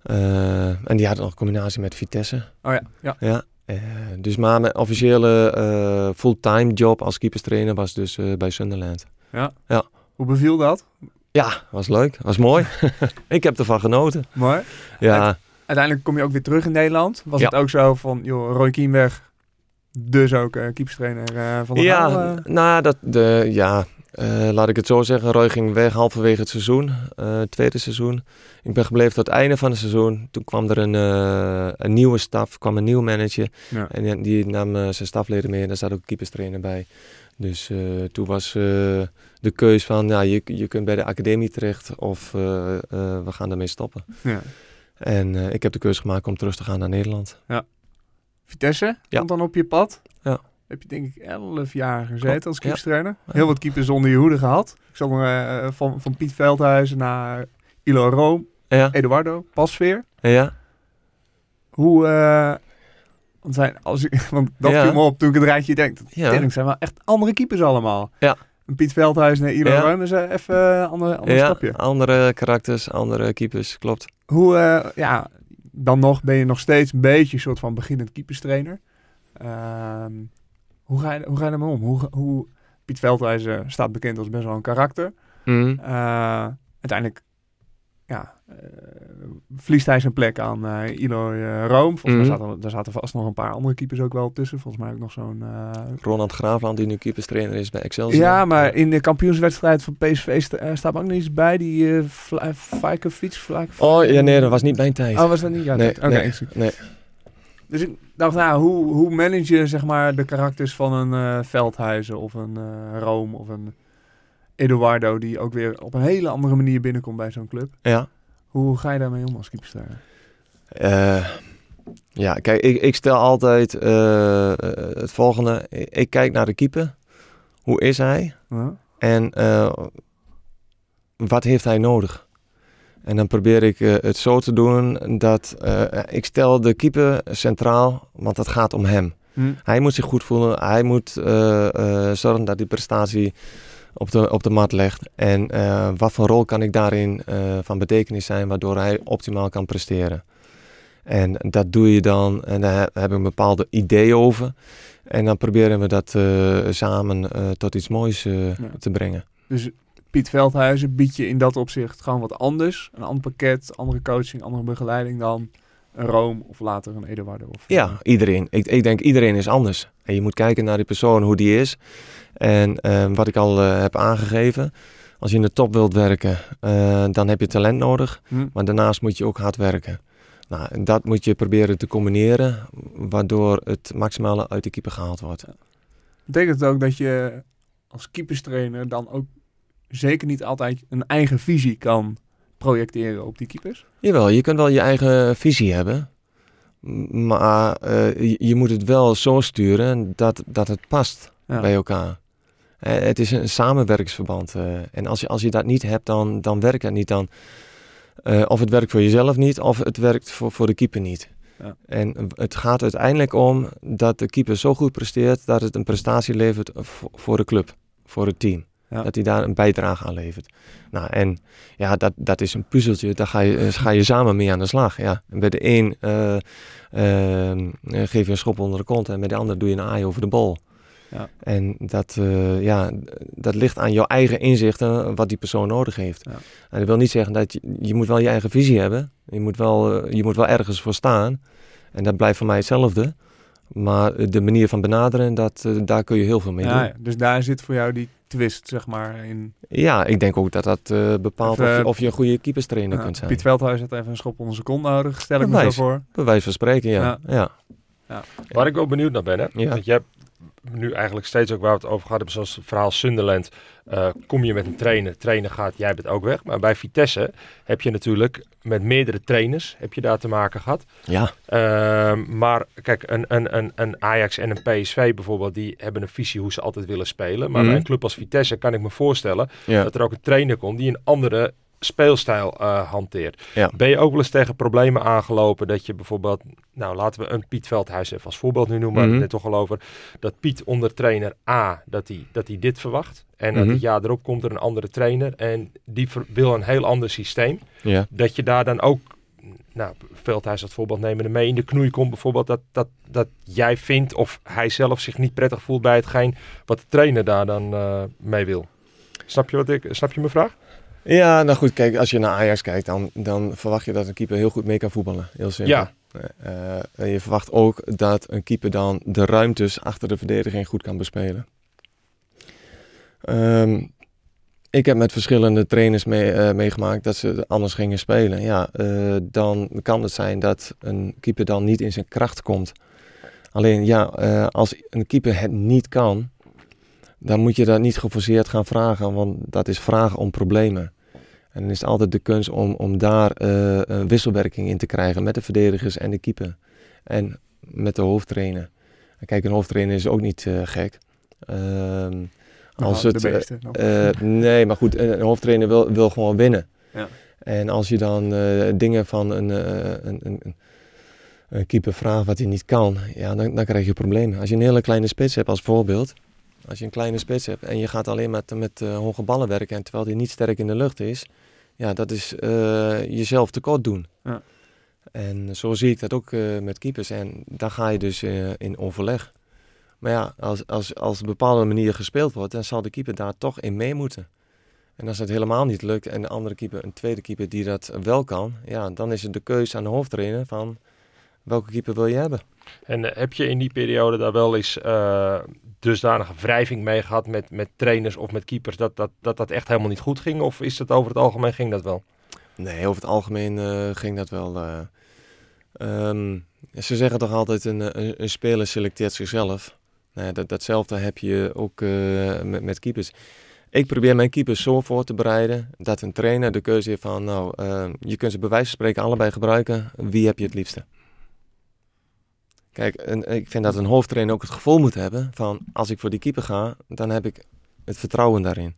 Speaker 4: Eh, en die hadden nog een combinatie met Vitesse.
Speaker 3: Oh ja, ja.
Speaker 4: Ja. Dus maar mijn officiële eh, fulltime job als keeperstrainer was dus eh, bij Sunderland.
Speaker 3: Hoe beviel dat?
Speaker 4: Ja, was leuk. Was mooi. ik heb ervan genoten.
Speaker 3: Mooi.
Speaker 4: Ja,
Speaker 3: Uiteindelijk kom je ook weer terug in Nederland. Was
Speaker 4: Ja.
Speaker 3: het ook zo van, joh, Roy weg. Dus ook uh, keeperstrainer eh, van de
Speaker 4: ja,
Speaker 3: eh.
Speaker 4: nou, dat, de, ja eh, laat ik het zo zeggen. Roy ging weg halverwege het seizoen, eh, het tweede seizoen. Ik ben gebleven tot het einde van het seizoen. Toen kwam er een, eh, een nieuwe staf, kwam een nieuw manager.
Speaker 3: Ja.
Speaker 4: En die, nam eh, zijn stafleden mee en daar zat ook een keeperstrainer bij. Dus eh, toen was eh, de keus van, ja, je, je kunt bij de academie terecht of eh, we gaan daarmee stoppen.
Speaker 3: Ja.
Speaker 4: En ik heb de keuze gemaakt om terug te gaan naar Nederland.
Speaker 3: Vitesse
Speaker 4: Ja.
Speaker 3: komt dan op je pad.
Speaker 4: Ja.
Speaker 3: Heb je denk ik 11 jaar gezeten als keeperstrainer. Heel wat keepers onder je hoede gehad. Ik eh, van, van Piet Veldhuizen naar Ilo Room,
Speaker 4: Ja,
Speaker 3: Eduardo, Pasveer.
Speaker 4: ja.
Speaker 3: Hoe, want, zijn, als ik, want dat
Speaker 4: Ja.
Speaker 3: viel me op toen ik het rijtje denk.
Speaker 4: Ja.
Speaker 3: Zijn wel echt andere keepers allemaal.
Speaker 4: Ja.
Speaker 3: En Piet Veldhuizen naar Ilo
Speaker 4: Ja.
Speaker 3: Is eh, even een ander, ander
Speaker 4: ja,
Speaker 3: stapje.
Speaker 4: andere karakters, andere keepers, klopt.
Speaker 3: Hoe, eh, ja, dan nog ben je nog steeds een beetje een soort van beginnend keeperstrainer. Ehm, hoe, ga je, hoe ga je daarmee om? Hoe, hoe, Piet Veldhuizen staat bekend als best wel een karakter. Eh, uiteindelijk ja, eh, verliest hij zijn plek aan eh uh, Room. Volgens mij
Speaker 4: Mhm.
Speaker 3: zaten, daar zaten vast nog een paar andere keepers ook wel tussen. Volgens mij ook nog zo'n... eh,
Speaker 4: Ronald Graafland, die nu keeperstrainer is bij Excelsior.
Speaker 3: ja, maar in de kampioenswedstrijd van PSV sta, eh, staat ook nog iets bij. Die uh, Fajkovic.
Speaker 4: Oh ja, nee, dat was niet mijn tijd.
Speaker 3: Oh, was dat niet? Ja,
Speaker 4: nee,
Speaker 3: Oké,
Speaker 4: nee.
Speaker 3: Dus ik dacht, nou, hoe, hoe manage je zeg maar, de karakters van een eh, Veldhuizen of een eh Rome of een Eduardo, die ook weer op een hele andere manier binnenkomt bij zo'n club.
Speaker 4: Ja.
Speaker 3: Hoe ga je daarmee om als keeperstrainer?
Speaker 4: Eh, ja, kijk, ik, ik stel altijd eh, eh, het volgende. Ik, ik kijk naar de keeper. Hoe is hij?
Speaker 3: Ja?
Speaker 4: En wat heeft hij nodig? En dan probeer ik het zo te doen dat ik stel de keeper centraal, want het gaat om hem.
Speaker 3: Hm?
Speaker 4: Hij moet zich goed voelen. Hij moet zorgen dat die prestatie op de, op de mat legt. En eh, wat voor rol kan ik daarin eh, van betekenis zijn, waardoor hij optimaal kan presteren. En dat doe je dan, en daar heb ik een bepaalde idee over. En dan proberen we dat eh, samen tot iets moois
Speaker 3: Ja.
Speaker 4: te brengen.
Speaker 3: Dus Piet Veldhuizen biedt je in dat opzicht gewoon wat anders. Een ander pakket, andere coaching, andere begeleiding dan een Rome of later een Eduardo. Of,
Speaker 4: Ja, iedereen. Ik, ik denk iedereen is anders. En je moet kijken naar die persoon, hoe die is. En eh, wat ik al eh, heb aangegeven. Als je in de top wilt werken, eh, dan heb je talent nodig.
Speaker 3: Hm?
Speaker 4: Maar daarnaast moet je ook hard werken. Nou, en dat moet je proberen te combineren. Waardoor het maximale uit de keeper gehaald wordt.
Speaker 3: Betekent het ook dat je als keeperstrainer dan ook zeker niet altijd een eigen visie kan projecteren op die keepers?
Speaker 4: Jawel, je kunt wel je eigen visie hebben. Maar eh, je, moet het wel zo sturen dat, dat het past.
Speaker 3: Ja.
Speaker 4: bij elkaar. Eh, het is een samenwerkingsverband. eh, en als je, als je dat niet hebt, dan, dan werkt het niet. Dan, of het werkt voor jezelf niet, of het werkt voor, voor de keeper niet.
Speaker 3: Ja.
Speaker 4: En het gaat uiteindelijk om dat de keeper zo goed presteert dat het een prestatie levert voor de club, voor het team.
Speaker 3: Ja.
Speaker 4: Dat hij daar een bijdrage aan levert. Nou, en ja, dat, dat is een puzzeltje. Daar ga je, eh, ga je samen mee aan de slag. Ja. En bij de een eh, eh, geef je een schop onder de kont en bij de ander doe je een aai over de bal.
Speaker 3: Ja.
Speaker 4: En dat, ja, dat ligt aan jouw eigen inzichten wat die persoon nodig heeft.
Speaker 3: Ja.
Speaker 4: En dat wil niet zeggen dat je, je moet wel je eigen visie hebben. Je moet wel, je moet wel ergens voor staan. En dat blijft voor mij hetzelfde. Maar de manier van benaderen, dat, daar kun je heel veel mee
Speaker 3: Ja,
Speaker 4: doen.
Speaker 3: ja. Dus daar zit voor jou die twist, zeg maar, in.
Speaker 4: Ja, ik denk ook dat dat eh, bepaalt of, je, of je een goede keeperstrainer kunt zijn.
Speaker 3: Piet Veldhuis had even een schop onder zijn kont nodig, stel ik me zo voor.
Speaker 4: Bij wijze van spreken, ja.
Speaker 3: Ja.
Speaker 4: ja.
Speaker 5: Waar ik wel benieuwd naar ben, hè?
Speaker 4: Ja.
Speaker 5: Want je hebt nu eigenlijk steeds ook waar we het over gehad hebben, zoals het verhaal Sunderland. eh, kom je met een trainer, trainer gaat, jij bent ook weg. Maar bij Vitesse heb je natuurlijk met meerdere trainers heb je daar te maken gehad.
Speaker 4: ja.
Speaker 5: Ehm, maar kijk, een, een, een, een Ajax en een PSV bijvoorbeeld, die hebben een visie hoe ze altijd willen spelen. Maar
Speaker 4: Mhm.
Speaker 5: bij een club als Vitesse kan ik me voorstellen
Speaker 4: Ja.
Speaker 5: dat er ook een trainer komt die een andere speelstijl eh, hanteert.
Speaker 4: Ja.
Speaker 5: Ben je ook wel eens tegen problemen aangelopen dat je bijvoorbeeld, nou laten we een Piet Veldhuis even als voorbeeld nu noemen, we
Speaker 4: Mhm.
Speaker 5: het net toch al over, dat Piet onder trainer A, dat hij dat hij dit verwacht. En dat
Speaker 4: Mhm.
Speaker 5: het jaar erop komt er een andere trainer en die wil een heel ander systeem.
Speaker 4: ja.
Speaker 5: Dat je daar dan ook, nou Veldhuis als voorbeeld nemen, mee in de knoei komt bijvoorbeeld dat, dat, dat jij vindt of hij zelf zich niet prettig voelt bij hetgeen wat de trainer daar dan eh, mee wil. Snap je, wat ik, snap je mijn vraag?
Speaker 4: Ja, nou goed, kijk, als je naar Ajax kijkt, dan, dan verwacht je dat een keeper heel goed mee kan voetballen. Heel simpel.
Speaker 5: Ja.
Speaker 4: Eh, en je verwacht ook dat een keeper dan de ruimtes achter de verdediging goed kan bespelen. Ehm, ik heb met verschillende trainers mee, eh, meegemaakt dat ze anders gingen spelen. Ja, eh, dan kan het zijn dat een keeper dan niet in zijn kracht komt. Alleen ja, eh, als een keeper het niet kan, dan moet je dat niet geforceerd gaan vragen, want dat is vragen om problemen. En dan is het altijd de kunst om, om daar eh, een wisselwerking in te krijgen met de verdedigers en de keeper. En met de hoofdtrainer. En kijk, een hoofdtrainer is ook niet eh, gek. Ehm, als
Speaker 3: Nou,
Speaker 4: het,
Speaker 3: de
Speaker 4: eh, nee, maar goed, een, hoofdtrainer wil, wil gewoon winnen.
Speaker 3: Ja.
Speaker 4: En als je dan dingen van een, een, een, een- een keeper vraagt wat hij niet kan, ja, dan, dan krijg je problemen. Als je een hele kleine spits hebt als voorbeeld, als je een kleine spits hebt en je gaat alleen met, met eh, hoge ballen werken en terwijl die niet sterk in de lucht is, ja, dat is eh, jezelf tekort doen.
Speaker 3: Ja.
Speaker 4: En zo zie ik dat ook eh, met keepers en dan ga je dus eh, in overleg. Maar ja, als, als, als op een bepaalde manier gespeeld wordt, dan zal de keeper daar toch in mee moeten. En als het helemaal niet lukt en de andere keeper, een tweede keeper die dat wel kan, ja, dan is het de keuze aan de hoofdtrainer van welke keeper wil je hebben.
Speaker 5: En heb je in die periode daar wel eens eh dusdanige wrijving mee gehad met, met trainers of met keepers dat dat, dat dat echt helemaal niet goed ging? Of is het over het algemeen ging dat wel?
Speaker 4: Nee, over het algemeen eh, ging dat wel. eh. Ehm, ze zeggen toch altijd een, een, een speler selecteert zichzelf. Nou dat, datzelfde heb je ook eh, met, met keepers. Ik probeer mijn keepers zo voor te bereiden dat een trainer de keuze heeft van, nou, eh, je kunt ze bij wijze van spreken allebei gebruiken. Wie heb je het liefste? Kijk, en ik vind dat een hoofdtrainer ook het gevoel moet hebben van, als ik voor die keeper ga, dan heb ik het vertrouwen daarin.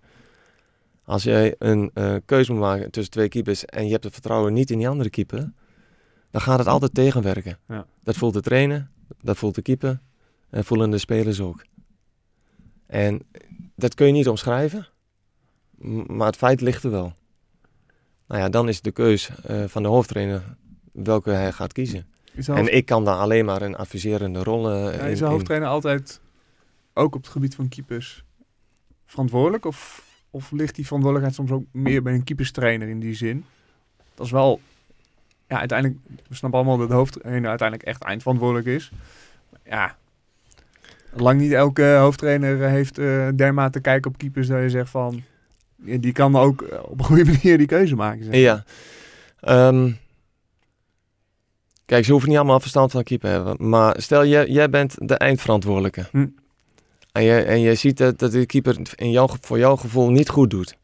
Speaker 4: Als jij een eh, keuze moet maken tussen twee keepers en je hebt het vertrouwen niet in die andere keeper, dan gaat het altijd tegenwerken.
Speaker 3: Ja.
Speaker 4: Dat voelt de trainer, dat voelt de keeper en voelen de spelers ook. En dat kun je niet omschrijven, maar het feit ligt er wel. Nou ja, dan is de keus eh, van de hoofdtrainer welke hij gaat kiezen. En ik kan daar alleen maar een adviserende rol eh,
Speaker 3: ja,
Speaker 4: in,
Speaker 3: is de
Speaker 4: in-
Speaker 3: hoofdtrainer altijd, ook op het gebied van keepers, verantwoordelijk? Of, of ligt die verantwoordelijkheid soms ook meer bij een keeperstrainer in die zin? Dat is wel, ja, uiteindelijk, we snappen allemaal dat de hoofdtrainer uiteindelijk echt eindverantwoordelijk is. Maar Ja, lang niet elke hoofdtrainer heeft eh dermate kijken op keepers dat je zegt van, die kan ook eh, op een goede manier die keuze maken. zeg.
Speaker 4: Ja. Ehm, kijk, ze hoeven niet allemaal verstand van keeper te hebben. Maar stel, jij, jij bent de eindverantwoordelijke.
Speaker 3: Hm.
Speaker 4: En, je, en je ziet dat, dat de keeper in jouw, voor jouw gevoel niet goed doet.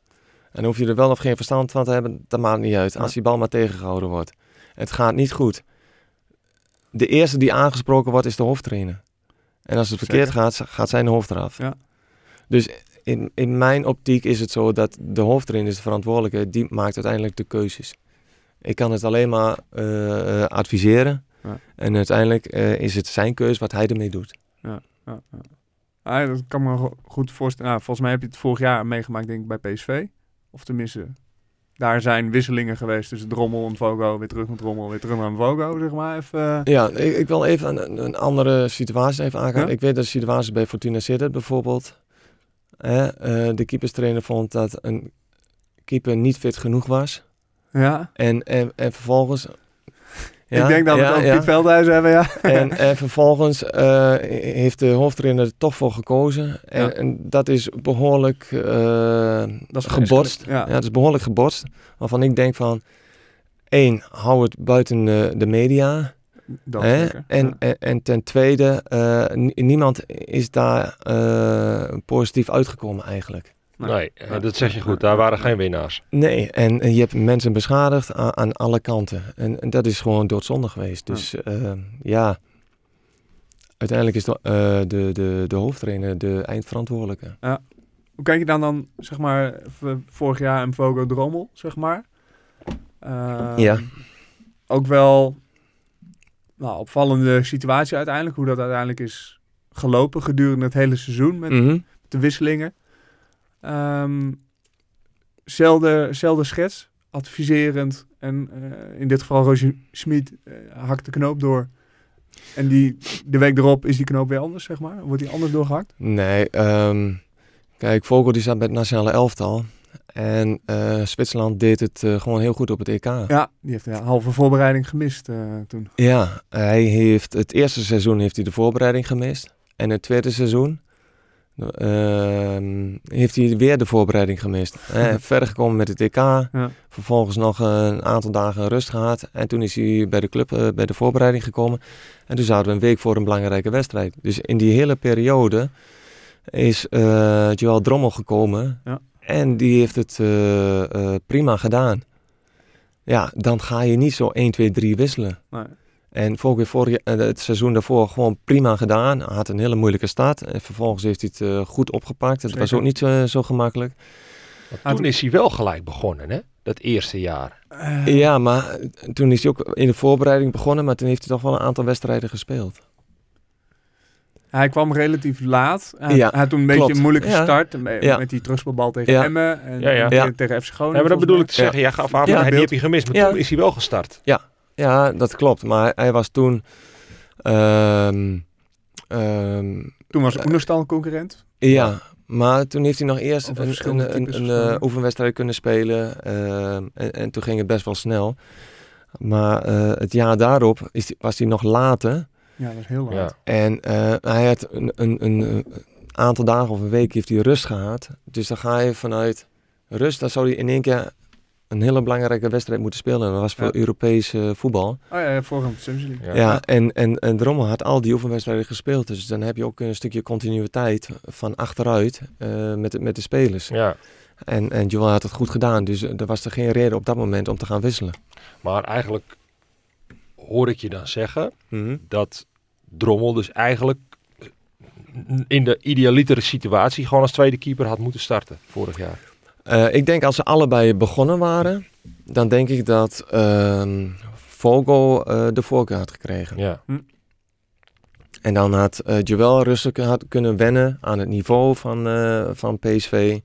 Speaker 4: En hoef je er wel of geen verstand van te hebben, dat maakt niet uit. Als die bal maar tegengehouden wordt. Het gaat niet goed. De eerste die aangesproken wordt, is de hoofdtrainer. En als het verkeerd
Speaker 3: Zeker.
Speaker 4: gaat, gaat zijn hoofd eraf.
Speaker 3: Ja.
Speaker 4: Dus in, in mijn optiek is het zo dat de hoofdtrainer is de verantwoordelijke. Die maakt uiteindelijk de keuzes. Ik kan het alleen maar eh, eh, adviseren.
Speaker 3: Ja.
Speaker 4: En uiteindelijk eh, is het zijn keus wat hij ermee doet.
Speaker 3: Ja, ja. Ah, dat kan me go- goed voorstellen. Nou, volgens mij heb je het vorig jaar meegemaakt, denk ik, bij PSV. Of tenminste, daar zijn wisselingen geweest tussen Drommel en Vogo. Weer terug naar Drommel, weer terug naar Vogo, zeg maar. Even,
Speaker 4: Ja, ik, ik wil even een, een andere situatie even aangaan. Ik weet dat de situatie bij Fortuna Sittard bijvoorbeeld. Hè, de keeperstrainer vond dat een keeper niet fit genoeg was.
Speaker 3: Ja.
Speaker 4: En, en, en vervolgens...
Speaker 3: ik denk dat we het over Piet Veldhuis hebben, ja.
Speaker 4: En, en vervolgens eh, heeft de hoofdtrainer er toch voor gekozen. En,
Speaker 3: Ja.
Speaker 4: en dat is behoorlijk eh,
Speaker 3: Dat is
Speaker 4: geborst.
Speaker 3: Ja.
Speaker 4: Ja, dat is behoorlijk geborst. Waarvan ik denk van... één, hou het buiten eh, de media.
Speaker 3: Dat
Speaker 4: Hè? En,
Speaker 3: Ja.
Speaker 4: en, en ten tweede, eh, ni- niemand is daar positief uitgekomen eigenlijk.
Speaker 3: Nee.
Speaker 5: Nee, eh, dat zeg je goed. Daar waren geen winnaars.
Speaker 4: Nee, en, en je hebt mensen beschadigd aan, aan alle kanten. En, en dat is gewoon doodzonde geweest.
Speaker 3: Ja.
Speaker 4: Dus eh, ja, uiteindelijk is de, eh, de, de, de hoofdtrainer de eindverantwoordelijke.
Speaker 3: Hoe kijk je dan dan, zeg maar, vorig jaar en Vogo Drommel, zeg maar? Ehm,
Speaker 4: Ja.
Speaker 3: Ook wel nou, opvallende situatie uiteindelijk, hoe dat uiteindelijk is gelopen gedurende het hele seizoen met
Speaker 4: Mhm.
Speaker 3: de wisselingen. Zelfde, zelfde schets, adviserend. En eh, in dit geval Roger Smit eh, hakt de knoop door. En die, de week erop is die knoop weer anders, zeg maar. Wordt die anders doorgehakt?
Speaker 4: Nee, ehm, kijk, Vogel die zat bij het nationale elftal. En eh, Zwitserland deed het gewoon heel goed op het EK.
Speaker 3: Ja, die heeft een halve voorbereiding gemist toen.
Speaker 4: Ja, hij heeft het eerste seizoen heeft hij de voorbereiding gemist. En het tweede seizoen heeft hij weer de voorbereiding gemist. Hè, verder gekomen met het EK. Vervolgens nog een aantal dagen rust gehad. En toen is hij bij de club, eh, bij de voorbereiding gekomen. En toen zaten we een week voor een belangrijke wedstrijd. Dus in die hele periode is eh Joël Drommel gekomen.
Speaker 3: Ja.
Speaker 4: En die heeft het eh, prima gedaan. Ja, dan ga je niet zo 1, 2, 3 wisselen.
Speaker 3: Nee.
Speaker 4: En vorig, vorig, eh, het seizoen daarvoor gewoon prima gedaan. Hij had een hele moeilijke start. En vervolgens heeft hij het eh, goed opgepakt. Het was ook niet zo, zo gemakkelijk.
Speaker 5: Maar toen is hij wel gelijk begonnen, hè? Dat eerste jaar.
Speaker 3: Eh,
Speaker 4: Ja, maar eh, toen is hij ook in de voorbereiding begonnen. Maar toen heeft hij toch wel een aantal wedstrijden gespeeld.
Speaker 3: Hij kwam relatief laat. Hij,
Speaker 4: Ja,
Speaker 3: hij had toen een beetje een moeilijke
Speaker 4: Ja.
Speaker 3: start. Met,
Speaker 4: Ja.
Speaker 3: met die terugspelbal tegen
Speaker 4: Ja.
Speaker 3: Emmen. En,
Speaker 5: Ja, ja.
Speaker 3: en
Speaker 4: Ja.
Speaker 3: tegen FC Groningen.
Speaker 5: Ja, maar dat bedoel ik te zeggen. Jij gaf aan,
Speaker 4: Ja,
Speaker 5: hij, die
Speaker 3: beeld.
Speaker 5: heb je gemist. Maar
Speaker 4: Ja.
Speaker 5: toen is hij wel gestart.
Speaker 4: Ja, dat klopt. Maar hij was toen... ehm, ehm,
Speaker 3: mij. Toen was Oenerstal een concurrent.
Speaker 4: ja, maar toen heeft hij nog eerst
Speaker 3: Over
Speaker 4: een, een, een, eh, oefenwedstrijd kunnen spelen. ehm, en, en toen ging het best wel snel. Maar eh, het jaar daarop is, was hij nog later.
Speaker 3: Ja, dat is heel laat.
Speaker 5: Ja.
Speaker 4: En eh, hij had een, een, een, eh, aantal dagen of een week heeft hij rust gehad. Dus dan ga je vanuit rust, dan zou hij in één keer een hele belangrijke wedstrijd moeten spelen. En dat was voor
Speaker 3: Ja.
Speaker 4: Europees eh, voetbal.
Speaker 3: Oh ja, ja vorige de Champions League.
Speaker 5: Ja.
Speaker 4: Ja, en, en, en Drommel had al die oefenwedstrijden gespeeld. Dus dan heb je ook een stukje continuïteit van achteruit eh, met, de- met de spelers.
Speaker 5: Ja.
Speaker 4: En, en Joel had het goed gedaan. Dus er was er geen reden op dat moment om te gaan wisselen.
Speaker 5: Maar eigenlijk hoor ik je dan zeggen dat Drommel dus eigenlijk in de idealitere situatie gewoon als tweede keeper had moeten starten vorig jaar.
Speaker 4: Eh, ik denk als ze allebei begonnen waren, dan denk ik dat ehm Vogel eh, de voorkeur had gekregen.
Speaker 5: Ja.
Speaker 4: En dan had eh Joel rustig had kunnen wennen aan het niveau van, eh, van PSV.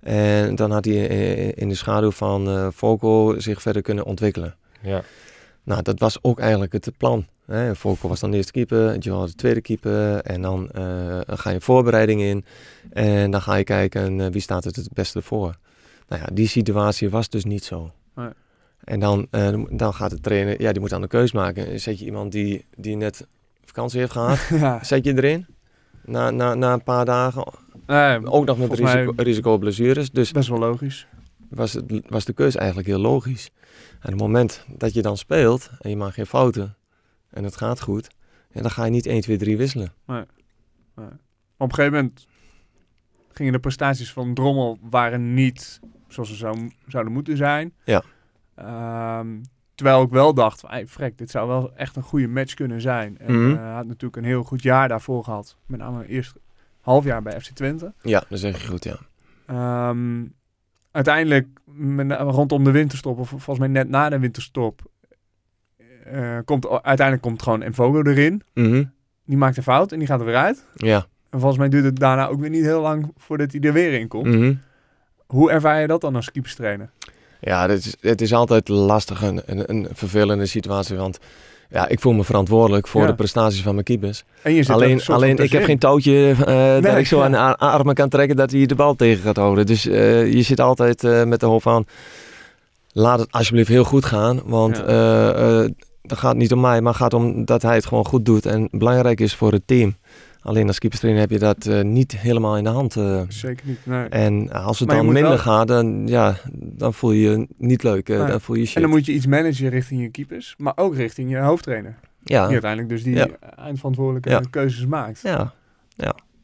Speaker 4: En dan had hij in de schaduw van eh Vogel zich verder kunnen ontwikkelen.
Speaker 5: Ja.
Speaker 4: Nou, dat was ook eigenlijk het plan. Hè. Vogel was dan de eerste keeper, Joel de tweede keeper. En dan eh, ga je voorbereiding in. En dan ga je kijken eh, wie staat het het beste voor. Nou ja, die situatie was dus niet zo.
Speaker 3: Nee.
Speaker 4: En dan, eh, dan gaat de trainer, ja, die moet dan de keus maken. Zet je iemand die, die net vakantie heeft gehad,
Speaker 3: ja.
Speaker 4: zet je erin? Na, na, na een paar dagen,
Speaker 3: Nee,
Speaker 4: ook nog met
Speaker 3: volgens mij
Speaker 4: risico, risico blessures. Dus
Speaker 3: best wel logisch.
Speaker 4: Was, het, was de keuze eigenlijk heel logisch. En op het moment dat je dan speelt en je maakt geen fouten en het gaat goed, ja, dan ga je niet 1, 2, 3 wisselen.
Speaker 3: Op een gegeven moment gingen de prestaties van Drommel waren niet zoals ze zou, zouden moeten zijn.
Speaker 4: Ja.
Speaker 3: Ehm, terwijl ik wel dacht, hey, frek, dit zou wel echt een goede match kunnen zijn. En hij had natuurlijk een heel goed jaar daarvoor gehad. Met name het eerste half jaar bij FC Twente.
Speaker 4: Ja, dat zeg je goed, ja.
Speaker 3: Ehm, uiteindelijk, rondom de winterstop, of volgens mij net na de winterstop, eh, komt, uiteindelijk komt gewoon Envogo erin.
Speaker 4: Mhm.
Speaker 3: Die maakt een fout en die gaat er weer uit.
Speaker 4: Ja,
Speaker 3: En volgens mij duurt het daarna ook weer niet heel lang voordat hij er weer in komt.
Speaker 4: Mhm.
Speaker 3: Hoe ervaar je dat dan als keeperstrainer?
Speaker 4: Ja, het is, het is altijd lastig, een, een, een vervelende situatie. Want ja, ik voel me verantwoordelijk voor
Speaker 3: Ja.
Speaker 4: de prestaties van mijn keepers.
Speaker 3: En je zit er een
Speaker 4: Alleen, alleen ik heb geen touwtje eh, dat ik zo aan de ar- armen kan trekken dat hij de bal tegen gaat houden. Dus eh, je zit altijd eh, met de hoop van, laat het alsjeblieft heel goed gaan. Want
Speaker 3: Ja.
Speaker 4: dat gaat niet om mij, maar het gaat om dat hij het gewoon goed doet. En belangrijk is voor het team. Alleen als keeperstrainer heb je dat eh, niet helemaal in de hand. eh.
Speaker 3: Zeker niet, nee.
Speaker 4: En als het dan minder
Speaker 3: wel-
Speaker 4: gaat, dan, ja, dan voel je je niet leuk. eh,
Speaker 3: Nee.
Speaker 4: Dan voel je shit.
Speaker 3: En dan moet je iets managen richting je keepers, maar ook richting je hoofdtrainer.
Speaker 4: ja.
Speaker 3: Die uiteindelijk dus die
Speaker 4: Ja.
Speaker 3: eindverantwoordelijke
Speaker 4: Ja.
Speaker 3: keuzes maakt.
Speaker 4: ja.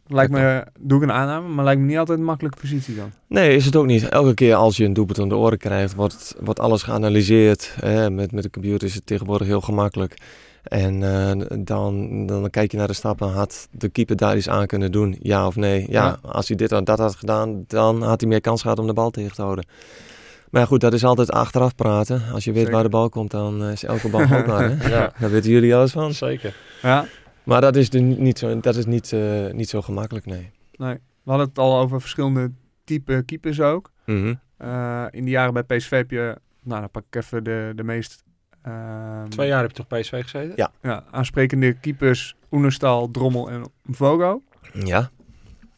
Speaker 3: Lijkt me, doe ik een aanname, maar lijkt me niet altijd een makkelijke positie dan.
Speaker 4: Nee, is het ook niet. Elke keer als je een doelpunt om de oren krijgt, wordt, wordt alles geanalyseerd. Met, met de computer is het tegenwoordig heel gemakkelijk. En eh, dan, dan kijk je naar de stappen. Had de keeper daar iets aan kunnen doen? Ja of nee? Ja,
Speaker 3: Ja.
Speaker 4: als hij dit of dat had gedaan, dan had hij meer kans gehad om de bal tegen te houden. Maar goed, dat is altijd achteraf praten. Als je weet
Speaker 3: Zeker.
Speaker 4: waar de bal komt, dan eh, is elke bal houdbaar. Hè?
Speaker 5: Ja,
Speaker 4: Daar weten jullie alles van.
Speaker 5: zeker.
Speaker 3: Ja,
Speaker 4: Maar dat is, dus niet zo, dat is niet, eh, niet zo gemakkelijk, nee.
Speaker 3: nee. We hadden het al over verschillende type keepers ook.
Speaker 4: Mhm.
Speaker 3: Eh, in de jaren bij PSV heb je, nou dan pak ik even de, de meest ehm,
Speaker 5: Twee jaar heb je toch PSV gezeten?
Speaker 4: Ja.
Speaker 3: ja, aansprekende keepers. Oenerstal, Drommel en Vogo.
Speaker 4: Ja,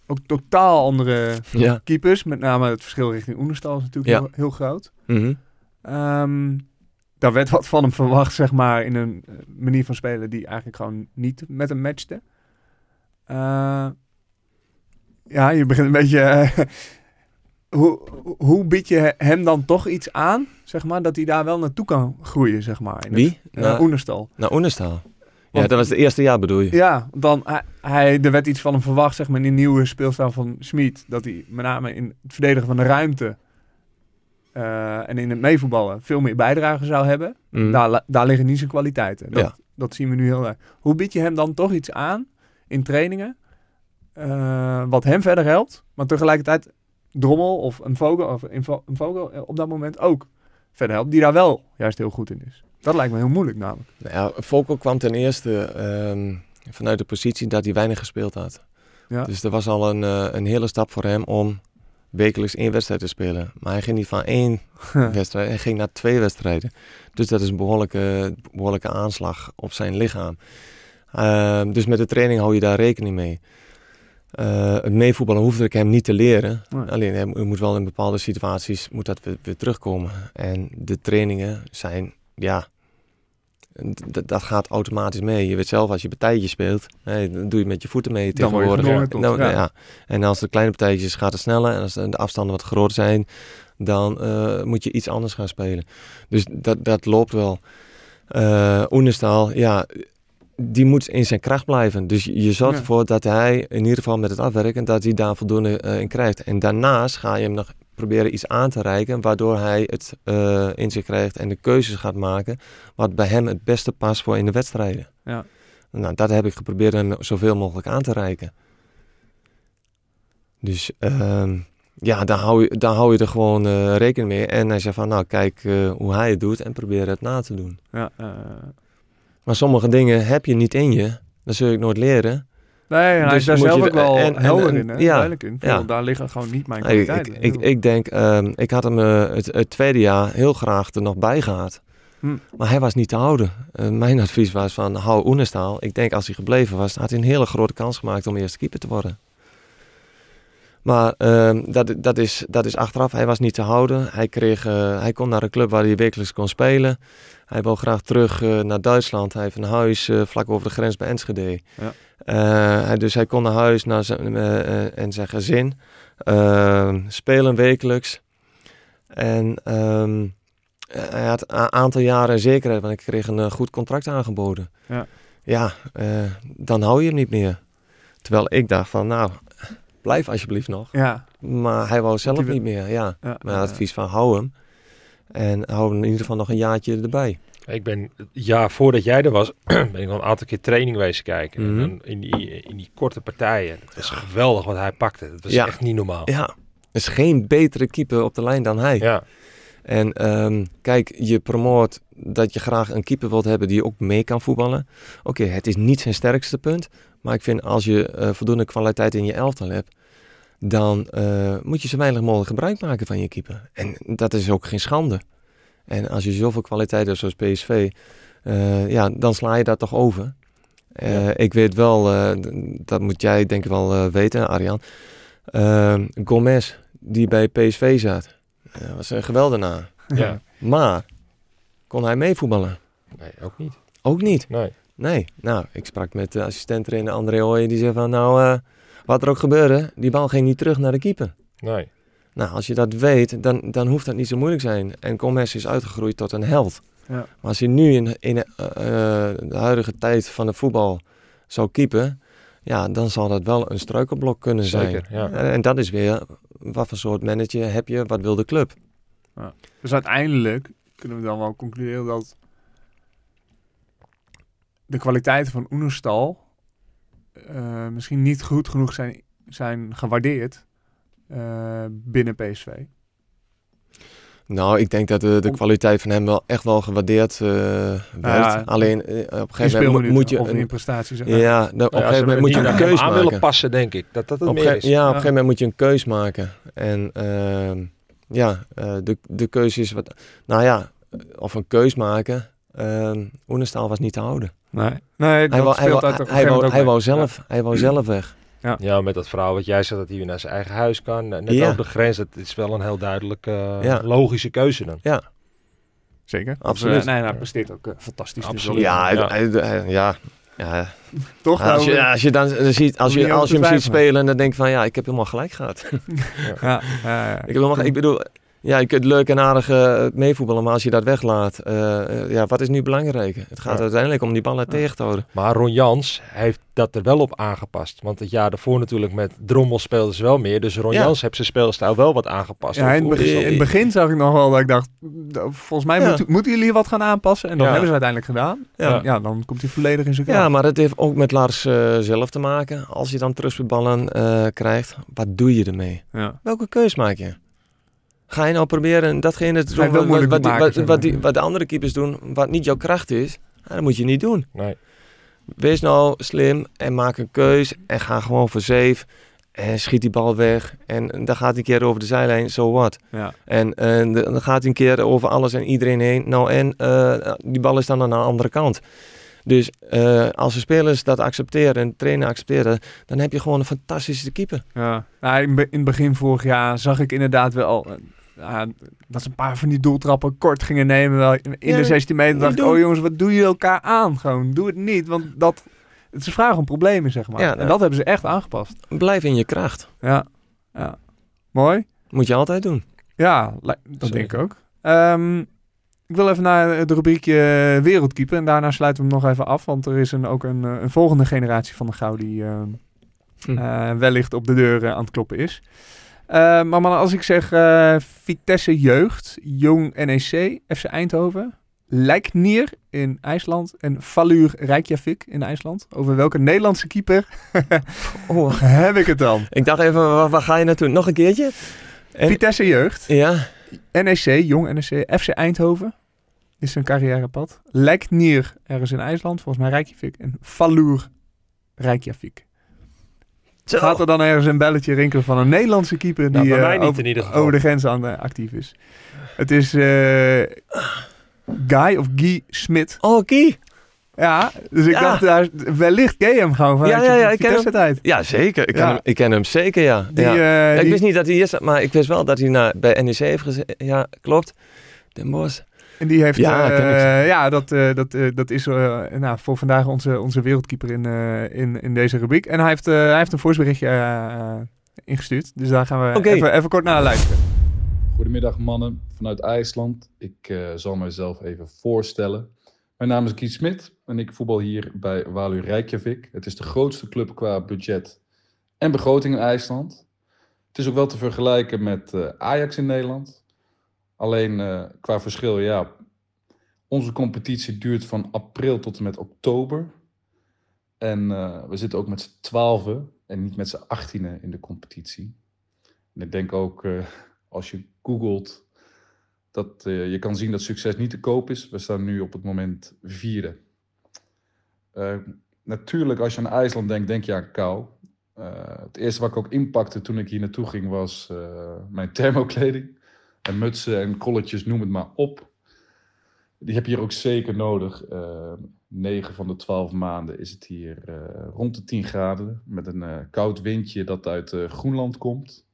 Speaker 3: Ook totaal andere
Speaker 4: ja.
Speaker 3: keepers. Met name het verschil richting Oenerstal is natuurlijk
Speaker 4: Ja.
Speaker 3: heel, heel groot.
Speaker 4: Mhm.
Speaker 3: Ehm, daar werd wat van hem verwacht, zeg maar, in een eh, manier van spelen die eigenlijk gewoon niet met hem matchte. Eh, ja, je begint een beetje. eh, hoe, hoe bied je hem dan toch iets aan, zeg maar, dat hij daar wel naartoe kan groeien, zeg maar? In
Speaker 4: Wie?
Speaker 3: Het, uh,
Speaker 4: Nou,
Speaker 3: Oenerstal.
Speaker 4: Naar Oenerstal. Ja, dat was het eerste jaar bedoel je?
Speaker 3: Ja, dan, hij, hij, er werd iets van hem verwacht, zeg maar, in die nieuwe speelstijl van Smit. Dat hij met name in het verdedigen van de ruimte eh, en in het meevoetballen veel meer bijdrage zou hebben.
Speaker 4: Mhm.
Speaker 3: Daar, daar liggen niet zijn kwaliteiten. Dat,
Speaker 4: Ja.
Speaker 3: dat zien we nu heel erg. Hoe bied je hem dan toch iets aan in trainingen, eh, wat hem verder helpt, maar tegelijkertijd Drommel of een Vogel, of een Vo- een Vogel eh, op dat moment ook verder helpt, die daar wel juist heel goed in is. Dat lijkt me heel moeilijk namelijk.
Speaker 4: Nou ja, Volko kwam ten eerste ehm, vanuit de positie dat hij weinig gespeeld had.
Speaker 3: Ja.
Speaker 4: Dus er was al een, eh, een hele stap voor hem om wekelijks één wedstrijd te spelen. Maar hij ging niet van één wedstrijd, hij ging naar twee wedstrijden. Dus dat is een behoorlijke, behoorlijke aanslag op zijn lichaam. Ehm, dus met de training hou je daar rekening mee. Eh, het meevoetballen hoefde ik hem niet te leren.
Speaker 3: Nee.
Speaker 4: Alleen hij mo- moet wel in bepaalde situaties moet dat weer, weer terugkomen. En de trainingen zijn, ja, dat gaat automatisch mee. Je weet zelf, als je partijtjes speelt, hè, dan doe je met je voeten mee
Speaker 3: je
Speaker 4: tegenwoordig.
Speaker 3: tot,
Speaker 4: Nou,
Speaker 3: ja.
Speaker 4: ja. En als de kleine partijtjes gaat het sneller en als de de afstanden wat groter zijn, dan eh, moet je iets anders gaan spelen. Dus dat, dat loopt wel. Eh Oenestal, ja, die moet in zijn kracht blijven. Dus je je zorgt
Speaker 3: Ja.
Speaker 4: ervoor dat hij in ieder geval met het afwerken, dat hij daar voldoende eh, in krijgt. En daarnaast ga je hem nog proberen iets aan te reiken, waardoor hij het eh, in zich krijgt en de keuzes gaat maken, wat bij hem het beste past voor in de wedstrijden.
Speaker 3: Ja.
Speaker 4: Nou, dat heb ik geprobeerd hem zoveel mogelijk aan te reiken. Dus ehm, ja, daar hou, je, daar hou je er gewoon eh, rekening mee. En hij zegt van, nou kijk hoe hij het doet en probeer het na te doen.
Speaker 3: Ja,
Speaker 4: Maar sommige dingen heb je niet in je. Dat zul je nooit leren.
Speaker 3: nee, hij
Speaker 4: Dus
Speaker 3: is daar
Speaker 4: moet
Speaker 3: zelf ook wel
Speaker 4: en-
Speaker 3: helder
Speaker 4: en-
Speaker 3: in, hè?
Speaker 4: ja,
Speaker 3: duidelijk in. Veel,
Speaker 4: ja.
Speaker 3: Daar liggen gewoon niet mijn kwaliteiten.
Speaker 4: ik, ik, ik denk, ehm, ik had hem eh, het, het tweede jaar heel graag er nog bij gehad.
Speaker 3: Hm.
Speaker 4: Maar hij was niet te houden. Eh, mijn advies was van, hou Oenestal. Ik denk als hij gebleven was, had hij een hele grote kans gemaakt om eerste keeper te worden. Maar ehm, dat, dat, is, dat is achteraf. Hij was niet te houden. Hij, kreeg, eh, hij kon naar een club waar hij wekelijks kon spelen. Hij wil graag terug eh, naar Duitsland. Hij heeft een huis eh, vlak over de grens bij Enschede.
Speaker 3: Ja.
Speaker 4: Eh, hij, dus hij kon naar huis naar zijn, en zijn gezin. Ehm, spelen wekelijks. En ehm, hij had een aantal jaren zekerheid, want ik kreeg een goed contract aangeboden.
Speaker 3: Ja.
Speaker 4: Ja, dan hou je hem niet meer. Terwijl ik dacht van, nou, blijf alsjeblieft nog.
Speaker 3: Ja,
Speaker 4: Maar hij wou zelf niet meer, ja.
Speaker 3: ja,
Speaker 4: Mijn advies van, hou hem. En hou hem in ieder geval nog een jaartje erbij.
Speaker 5: Ik ben, ja, voordat jij er was, ben ik al een aantal keer training geweest kijken.
Speaker 4: Mhm.
Speaker 5: En in, die, in die korte partijen. Het was geweldig wat hij pakte. Het was
Speaker 4: Ja.
Speaker 5: echt niet normaal.
Speaker 4: Ja, er is geen betere keeper op de lijn dan hij.
Speaker 5: Ja,
Speaker 4: En ehm, kijk, je promoot dat je graag een keeper wilt hebben die ook mee kan voetballen. Oké, het is niet zijn sterkste punt. Maar ik vind als je eh, voldoende kwaliteit in je elftal hebt, dan eh, moet je zo weinig mogelijk gebruik maken van je keeper. En dat is ook geen schande. En als je zoveel kwaliteit hebt zoals PSV, eh, ja, dan sla je dat toch over. Eh,
Speaker 5: Ja.
Speaker 4: Ik weet wel, eh, dat moet jij denk ik wel weten, Arjan. Gomez, die bij PSV zat, was een geweldenaar.
Speaker 5: Ja.
Speaker 4: Maar, kon hij meevoetballen?
Speaker 5: Nee, ook niet.
Speaker 4: Ook niet.
Speaker 5: Nee.
Speaker 4: Nee. Nou, ik sprak met de assistent-trainer André Ooyen, die zei van, nou, eh, wat er ook gebeurde, die bal ging niet terug naar de keeper.
Speaker 5: Nee.
Speaker 4: Nou, als je dat weet, dan, dan hoeft dat niet zo moeilijk zijn. En Gomez is uitgegroeid tot een held.
Speaker 3: Ja.
Speaker 4: Maar als hij nu in, in eh, eh, de huidige tijd van het voetbal zou keepen, ja, dan zal dat wel een struikelblok kunnen zijn.
Speaker 5: Zeker, ja.
Speaker 4: En, en dat is weer, wat voor soort manager heb je, wat wil de club?
Speaker 3: Dus uiteindelijk kunnen we dan wel concluderen dat de kwaliteiten van Oenerstal eh, misschien niet goed genoeg zijn, zijn gewaardeerd eh, binnen PSV.
Speaker 4: Nou, ik denk dat de, de kwaliteit van hem wel echt wel gewaardeerd eh werd.
Speaker 3: ja,
Speaker 4: Alleen op een gegeven moment moet- je...
Speaker 3: of in
Speaker 4: een-
Speaker 3: prestaties.
Speaker 4: ja, de- op een gegeven moment moet je een
Speaker 5: aan
Speaker 4: maken.
Speaker 5: willen passen, denk ik. Dat dat het
Speaker 4: Op
Speaker 5: meer is.
Speaker 4: ja, op een
Speaker 3: Ja.
Speaker 4: gegeven moment moet je een keus maken. En ehm, ja, eh, de, de keuze is wat... Nou ja, of een keus maken. ehm Oenestal was niet te houden.
Speaker 3: Nee, nee dat
Speaker 4: Hij wou, hij,
Speaker 3: op
Speaker 4: hij, hij zelf, hij wou zelf weg.
Speaker 5: Ja, met dat verhaal wat jij zegt, dat hij weer naar zijn eigen huis kan. Net
Speaker 4: Ja.
Speaker 5: over de grens, dat is wel een heel duidelijk eh,
Speaker 4: Ja.
Speaker 5: logische keuze dan.
Speaker 3: Ja, zeker.
Speaker 4: Absoluut.
Speaker 3: Dus, eh, nee, hij presteert ook eh, fantastisch. Dus
Speaker 5: Absoluut.
Speaker 4: Ja, hij-
Speaker 5: Ja.
Speaker 4: hij- hij- ja, ja.
Speaker 3: Toch?
Speaker 4: Als je,
Speaker 3: Nou,
Speaker 4: als je dan ziet, als
Speaker 3: je
Speaker 4: je, als je hem ziet spelen, dan denk ik van ja, ik heb helemaal gelijk gehad.
Speaker 3: ja, ja, ja.
Speaker 4: Ik, heb helemaal, ik bedoel, ja, je kunt leuk en aardig eh, meevoetballen, maar als je dat weglaat, eh, eh, ja, wat is nu belangrijk? Het gaat
Speaker 5: Ja.
Speaker 4: uiteindelijk om die ballen tegen te houden.
Speaker 5: Maar Ron Jans heeft dat er wel op aangepast. Want het jaar daarvoor natuurlijk met Drommel speelden ze wel meer. Dus Ron
Speaker 4: Ja.
Speaker 5: Jans heeft zijn speelstijl wel wat aangepast.
Speaker 3: Ja, in, het begin, in het begin zag ik nog wel dat ik dacht, volgens mij
Speaker 4: Ja.
Speaker 3: moeten, moeten jullie wat gaan aanpassen. En dat
Speaker 5: Ja.
Speaker 3: hebben ze uiteindelijk gedaan.
Speaker 4: Ja.
Speaker 3: Dan komt hij volledig in zijn kracht.
Speaker 4: Ja, maar het heeft ook met Lars zelf te maken. Als je dan terugballen eh krijgt, wat doe je ermee?
Speaker 3: Ja.
Speaker 4: Welke keus maak je? Ga je nou proberen datgene te doen wat, wat,
Speaker 3: maken,
Speaker 4: wat, wat, die, wat de andere keepers doen, wat niet jouw kracht is? Dat moet je niet doen.
Speaker 5: Nee.
Speaker 4: Wees nou slim en maak een keus en ga gewoon voor safe. En schiet die bal weg. En dan gaat hij een keer over de zijlijn, so what?
Speaker 3: Ja.
Speaker 4: En, en dan gaat hij een keer over alles en iedereen heen. Nou, en eh, die bal is dan aan de andere kant. Dus eh, als de spelers dat accepteren en de trainer accepteren, dan heb je gewoon een fantastische keeper.
Speaker 3: Ja. Nou, in, het begin vorig jaar zag ik inderdaad wel... ja, dat ze een paar van die doeltrappen kort gingen nemen. Wel in
Speaker 4: Ja,
Speaker 3: de 16 meter dacht ik, oh jongens, wat doen jullie elkaar aan? Gewoon, doe het niet. Want dat, het is een vraag om problemen, zeg maar.
Speaker 4: Ja,
Speaker 3: en
Speaker 4: nou.
Speaker 3: dat hebben ze echt aangepast.
Speaker 4: Blijf in je kracht.
Speaker 3: Ja. ja. Mooi.
Speaker 4: Moet je altijd doen.
Speaker 3: Ja, dat denk ik ook. Ehm, ik wil even naar het rubriekje wereldkeeper. En daarna sluiten we hem nog even af. Want er is een, ook een, eh, een volgende generatie van de Gauw die ehm,
Speaker 4: Hm.
Speaker 3: eh, wellicht op de deur aan het kloppen is. Eh, maar man, als ik zeg eh, Vitesse Jeugd, Jong NEC, FC Eindhoven, Lijknier in IJsland en Valur Reykjavik in IJsland. Over welke Nederlandse keeper
Speaker 4: Oh,
Speaker 3: heb ik het dan?
Speaker 4: ik dacht even, waar, waar ga je naartoe? Nog een keertje? En-
Speaker 3: Vitesse Jeugd,
Speaker 4: Ja,
Speaker 3: NEC, Jong NEC, FC Eindhoven is zijn carrièrepad. Lijknier ergens in IJsland, volgens mij Reykjavik. En Valur Reykjavik.
Speaker 4: Zo.
Speaker 3: Gaat er dan ergens een belletje rinkelen van een Nederlandse keeper
Speaker 5: Nou,
Speaker 3: die eh,
Speaker 5: mij niet
Speaker 3: over,
Speaker 5: in ieder geval.
Speaker 3: over de grens aan de actief is? Het is eh, Guy of Guy Smit.
Speaker 4: Oh, Kie.
Speaker 3: Ja, dus ik
Speaker 4: Ja.
Speaker 3: dacht daar, wellicht ken je hem gewoon vanuit
Speaker 4: Ja, ja, ja, ik ken
Speaker 3: tijd.
Speaker 4: Ja, zeker. Ik ken. Hem, ik ken hem zeker, ja.
Speaker 3: Die, eh,
Speaker 4: ik
Speaker 3: die-
Speaker 4: wist niet dat hij hier zat, maar ik wist wel dat hij naar, bij NEC heeft gezeten. Ja, klopt. Den Bosch.
Speaker 3: En die heeft,
Speaker 4: Ja, ik.
Speaker 3: ja dat, eh, dat, eh, dat is eh, nou, voor vandaag onze, onze wereldkeeper in, eh, in, in deze rubriek. En hij heeft, eh, hij heeft een voiceberichtje eh, eh, ingestuurd. Dus daar gaan we even, even kort naar luisteren.
Speaker 6: Goedemiddag mannen vanuit IJsland. Ik eh, zal mezelf even voorstellen. Mijn naam is Guy Smit en ik voetbal hier bij Walu Reykjavik. Het is de grootste club qua budget en begroting in IJsland. Het is ook wel te vergelijken met eh, Ajax in Nederland. Alleen eh, qua verschil, ja. Onze competitie duurt van april tot en met oktober. En eh, we zitten ook met z'n twaalfen en niet met z'n achttienen in de competitie. En ik denk ook, eh, als je googelt dat je kan zien dat succes niet te koop is. We staan nu op het moment vierde. Natuurlijk, als je aan IJsland denkt, denk je aan kou. Het eerste wat ik ook inpakte toen ik hier naartoe ging, was mijn thermokleding. En mutsen en kolletjes, noem het maar op. Die heb je hier ook zeker nodig. Eh 9 van de 12 maanden is het hier eh, rond de 10 graden. Met een eh, koud windje dat uit Groenland komt.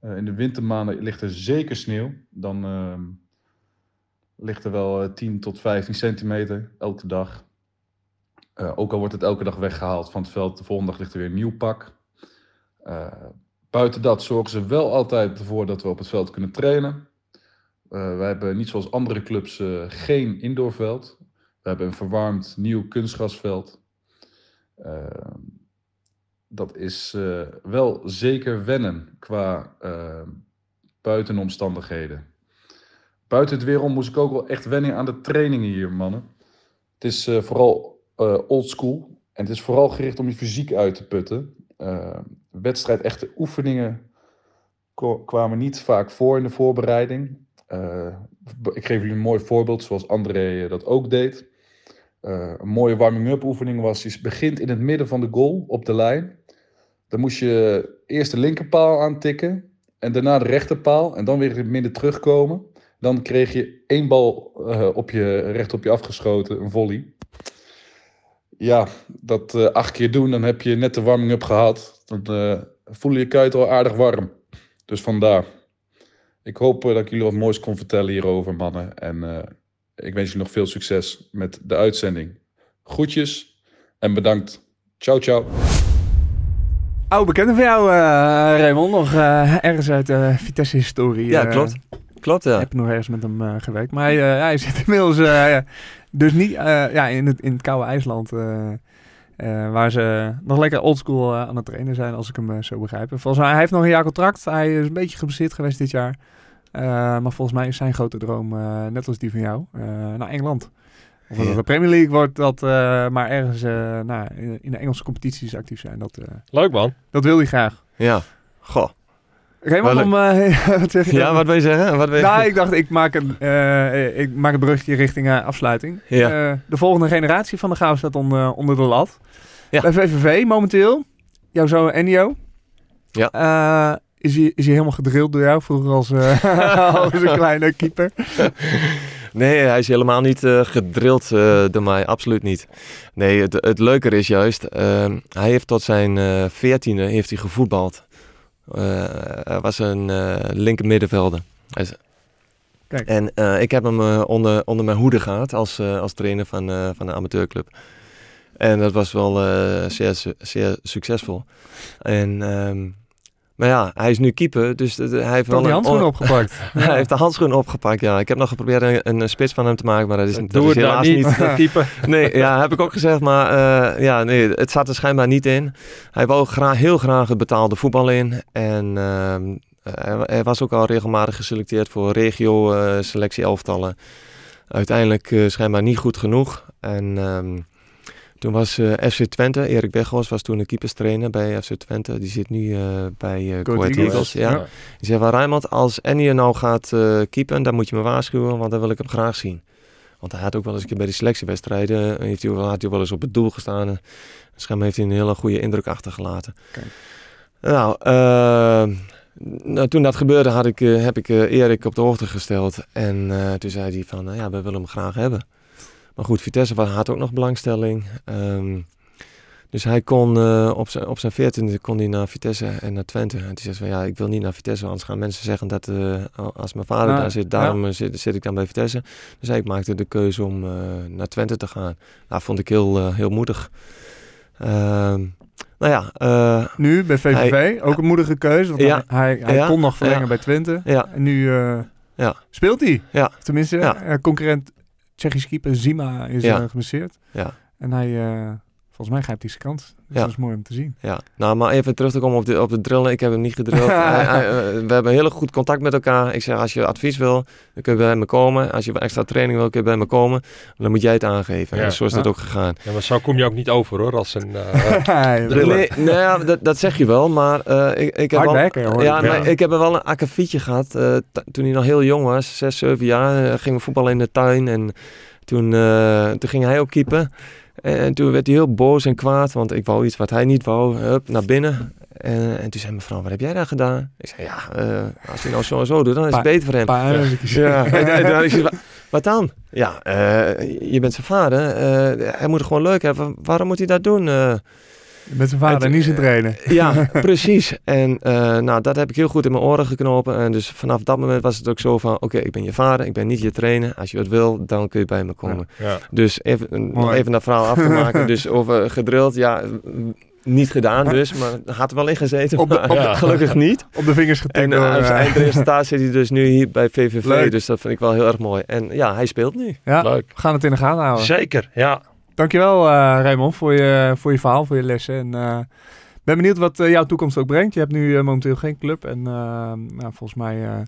Speaker 6: In de wintermaanden ligt er zeker sneeuw. Dan ehm, ligt er wel eh, 10 tot 15 centimeter elke dag. Ook al wordt het elke dag weggehaald van het veld, de volgende dag ligt er weer een nieuw pak. Eh, buiten dat zorgen ze wel altijd ervoor dat we op het veld kunnen trainen. Uh, wij hebben niet zoals andere clubs uh, geen indoorveld. We hebben een verwarmd nieuw kunstgrasveld. Uh, dat is uh, wel zeker wennen qua uh, buitenomstandigheden. Buiten het weerom moest ik ook wel echt wennen aan de trainingen hier, mannen. Het is vooral old school en het is vooral gericht om je fysiek uit te putten. Wedstrijd echte oefeningen kwamen niet vaak voor in de voorbereiding. ik geef jullie een mooi voorbeeld, zoals André dat ook deed. Uh, een mooie warming-up oefening was, je begint in het midden van de goal op de lijn. Dan moest je eerst de linkerpaal aantikken en daarna de rechterpaal en dan weer in het midden terugkomen. Dan kreeg je één bal uh, op je, recht op je afgeschoten, een volley. Ja, dat acht keer doen, dan heb je net de warming-up gehad. Dan voel je je kuit al aardig warm. Dus vandaar. Ik hoop dat ik jullie wat moois kon vertellen hierover, mannen. En ik wens je nog veel succes met de uitzending. Groetjes en bedankt. Ciao, ciao.
Speaker 3: Oude bekende van jou, uh, Raymond. Nog uh, ergens uit de uh, Vitesse-historie.
Speaker 4: Ja, klopt. Klopt, ja.
Speaker 3: Ik heb nog ergens met hem uh, gewerkt. Maar hij, hij zit inmiddels dus niet ja, in, het, in het koude IJsland. Waar ze nog lekker oldschool aan het trainen zijn, als ik hem zo begrijp. Volgens mij hij heeft nog een jaar contract. Hij is een beetje geblesseerd geweest dit jaar. Maar volgens mij is zijn grote droom, net als die van jou, naar Engeland. Of dat ja. de Premier League wordt, dat, maar ergens nou, in, in, de Engelse competities actief zijn. Dat,
Speaker 5: Leuk man.
Speaker 3: Dat wil hij graag.
Speaker 4: Ja, goh.
Speaker 3: Raymond, om...
Speaker 4: wat zeg je? Ja, wat wil je zeggen? Wat wil je...
Speaker 3: Nou, ik dacht, ik maak een, ik maak een brugje richting afsluiting.
Speaker 4: Ja.
Speaker 3: de volgende generatie van de Gauw staat on, onder de lat.
Speaker 4: Ja.
Speaker 3: Bij VVV momenteel, jouw zoon Ennio.
Speaker 4: Ja
Speaker 3: is hij, is hij helemaal gedrild door jou vroeger als, uh, als een kleine keeper?
Speaker 4: Nee, hij is helemaal niet uh, gedrild uh, door mij, absoluut niet. Nee, het, het leuke is juist, uh, hij heeft tot zijn veertiende heeft hij gevoetbald. Hij was een linker middenvelder.
Speaker 3: Kijk.
Speaker 4: En ik heb hem onder, onder mijn hoede gehad als, als trainer van, van de amateurclub. En dat was wel zeer, zeer succesvol. En... Um, maar ja, hij is nu keeper, dus hij heeft
Speaker 3: wel
Speaker 4: een
Speaker 3: handschoen opgepakt.
Speaker 4: hij heeft de handschoen opgepakt, ja. Ik heb nog geprobeerd een, een spits van hem te maken, maar dat is, dat
Speaker 5: Doe
Speaker 4: is
Speaker 5: het
Speaker 4: helaas
Speaker 5: niet,
Speaker 4: niet.
Speaker 5: keeper.
Speaker 4: Nee, ja, heb ik ook gezegd, maar uh, ja, nee, het zat er schijnbaar niet in. Hij wou graag, heel graag het betaalde voetbal in en uh, hij, hij, was ook al regelmatig geselecteerd voor regio uh, selectie elftallen. Uiteindelijk uh, schijnbaar niet goed genoeg en... Um, toen was uh, FC Twente, Erik Weghorst was toen de keeperstrainer bij FC Twente. Die zit nu uh, bij uh, Eagles. Eagles ja. ja. Die zei van Rijnmond, als Enië nou gaat keepen, dan moet je me waarschuwen, want dan wil ik hem graag zien. Want hij had ook wel eens een keer bij die selectiewedstrijden, heeft hij, had hij wel eens op het doel gestaan. En heeft hij een hele goede indruk achtergelaten. Nou, nou, toen dat gebeurde had ik, heb ik Erik op de hoogte gesteld. En toen zei hij van, ja, we willen hem graag hebben. Maar goed, Vitesse had ook nog belangstelling. Um, dus hij kon uh, op zijn, op zijn 14e kon hij naar Vitesse en naar Twente. En toen zei van ja, ik wil niet naar Vitesse, anders gaan mensen zeggen dat uh, als mijn vader
Speaker 3: Nou,
Speaker 4: daar zit, daarom
Speaker 3: ja.
Speaker 4: zit, zit ik dan bij Vitesse. Dus ik maakte de keuze om uh, naar Twente te gaan. Nou, vond ik heel, heel moedig. Ehm, nou ja, eh,
Speaker 3: Nu bij VVV,
Speaker 4: Hij-
Speaker 3: ook een moedige keuze. Want
Speaker 4: Ja.
Speaker 3: hij, hij
Speaker 4: Ja.
Speaker 3: kon nog verlengen bij Twente.
Speaker 4: Ja.
Speaker 3: En nu eh,
Speaker 4: Ja.
Speaker 3: speelt hij.
Speaker 4: Ja.
Speaker 3: Tenminste,
Speaker 4: Ja.
Speaker 3: eh, concurrent Tsjechisch keeper Zima is
Speaker 4: Ja.
Speaker 3: geblesseerd.
Speaker 4: Ja.
Speaker 3: En hij, eh, volgens mij grijpt hij zijn kans. Dus
Speaker 4: Ja.
Speaker 3: dat is mooi om te zien.
Speaker 4: Ja, nou, maar even terug te komen op de, op de drillen. Ik heb hem niet gedrild. Hij- hij, eh, we hebben heel goed contact met elkaar. Ik zeg, als je advies wil, dan kun je bij me komen. Als je extra training wil, kun je bij me komen. Dan moet jij het aangeven.
Speaker 5: Ja.
Speaker 4: En zo is dat ook gegaan.
Speaker 5: Ja, maar zo kom je ook niet over hoor, als een... eh, Drillen.
Speaker 4: Nee, nou ja, dat, dat zeg je wel, maar eh, ik, ik heb
Speaker 3: Hard
Speaker 4: wel...
Speaker 3: werken, hoor.
Speaker 4: Ja,
Speaker 5: Ja.
Speaker 4: maar ik heb er wel een akkefietje gehad. eh, toen hij nog heel jong was, 6, 7 jaar, eh, gingen we voetballen in de tuin. En toen, eh, toen ging hij ook keeper. En, en toen werd hij heel boos en kwaad, want ik wou iets wat hij niet wou. Hup, naar binnen. En, en toen zei mevrouw, wat heb jij daar gedaan? Ik zei, ja, eh, als hij nou zo en zo doet, dan is het beter voor hem. Ja, ik van, wat dan? Ja, eh, je bent zijn vader. eh, hij moet het gewoon leuk hebben. Waarom moet hij dat doen? Eh,
Speaker 3: Met zijn vader, niet zijn trainen.
Speaker 4: ja, precies. En eh, nou, dat heb ik heel goed in mijn oren geknopen. En dus vanaf dat moment was het ook zo van... Oké, ik ben je vader, ik ben niet je trainer. Als je het wil, dan kun je bij me komen.
Speaker 5: ja.
Speaker 4: Dus even, nog even dat verhaal af te maken. dus over gedrild, ja... Niet gedaan dus, maar had er wel in gezeten.
Speaker 3: Op de-
Speaker 4: maar
Speaker 3: op
Speaker 5: de-
Speaker 4: gelukkig niet.
Speaker 3: Op de vingers getikt
Speaker 4: En
Speaker 3: door...
Speaker 4: eh, als
Speaker 3: eh,
Speaker 4: eindresultaat zit hij dus nu hier bij VVV.
Speaker 3: Leuk.
Speaker 4: Dus dat vind ik wel heel erg mooi. En ja, hij speelt nu.
Speaker 3: ja,
Speaker 5: Leuk.
Speaker 3: we gaan het in de gaten houden.
Speaker 5: Zeker, ja.
Speaker 3: Dankjewel uh, Raymond voor je, voor je verhaal, voor je lessen. En eh, ben benieuwd wat eh, jouw toekomst ook brengt. Je hebt nu eh, momenteel geen club. En eh, nou, volgens mij, eh,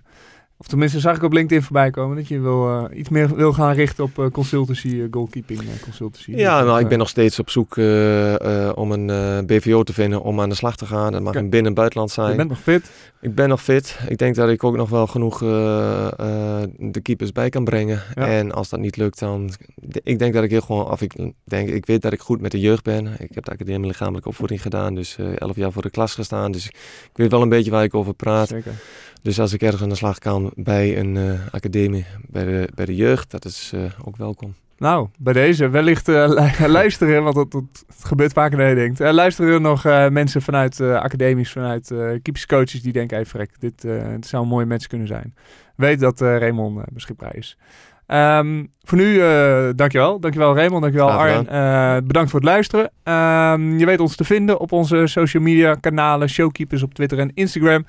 Speaker 3: of tenminste zag ik op LinkedIn voorbij komen dat je wil, eh, iets meer wil gaan richten op eh, consultancy, eh, goalkeeping consultancy.
Speaker 4: Ja, nou, ik ben nog steeds op zoek om een BVO te vinden om aan de slag te gaan. Dat mag binnen- en buitenland zijn.
Speaker 3: Je bent nog fit.
Speaker 4: Ik ben nog fit. Ik denk dat ik ook nog wel genoeg de keepers bij kan brengen.
Speaker 3: Ja.
Speaker 4: En als dat niet lukt, dan... Ik denk dat ik heel gewoon... Of ik, denk, ik weet dat ik goed met de jeugd ben. Ik heb de academie lichamelijke opvoeding gedaan. Dus elf jaar voor de klas gestaan. Dus ik weet wel een beetje waar ik over praat.
Speaker 3: Zeker.
Speaker 4: Dus als ik ergens aan de slag kan bij een eh, academie, bij de, bij de jeugd, dat is eh, ook welkom.
Speaker 3: Nou, bij deze wellicht eh, lu- luisteren, want het, het gebeurt vaker dan je denkt. Luisteren er nog mensen vanuit academies, vanuit keeperscoaches die denken, hey frek, dit, dit zou een mooie match kunnen zijn. Weet dat Raymond beschikbaar is. Ehm, voor nu, eh dankjewel. Dankjewel Raymond, dankjewel Arjen. Bedankt voor het luisteren. Ehm, je weet ons te vinden op onze social media kanalen, Showkeepers op Twitter en Instagram.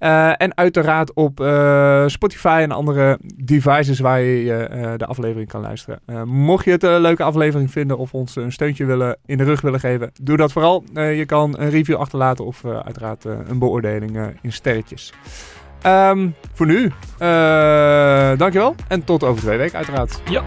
Speaker 3: Eh, en uiteraard op eh, Spotify en andere devices waar je eh, de aflevering kan luisteren. Mocht je het een leuke aflevering vinden of ons een steuntje willen, in de rug willen geven, doe dat vooral. Je kan een review achterlaten of uiteraard een beoordeling in sterretjes. Ehm, voor nu, dankjewel en tot over twee weken uiteraard.
Speaker 5: Ja.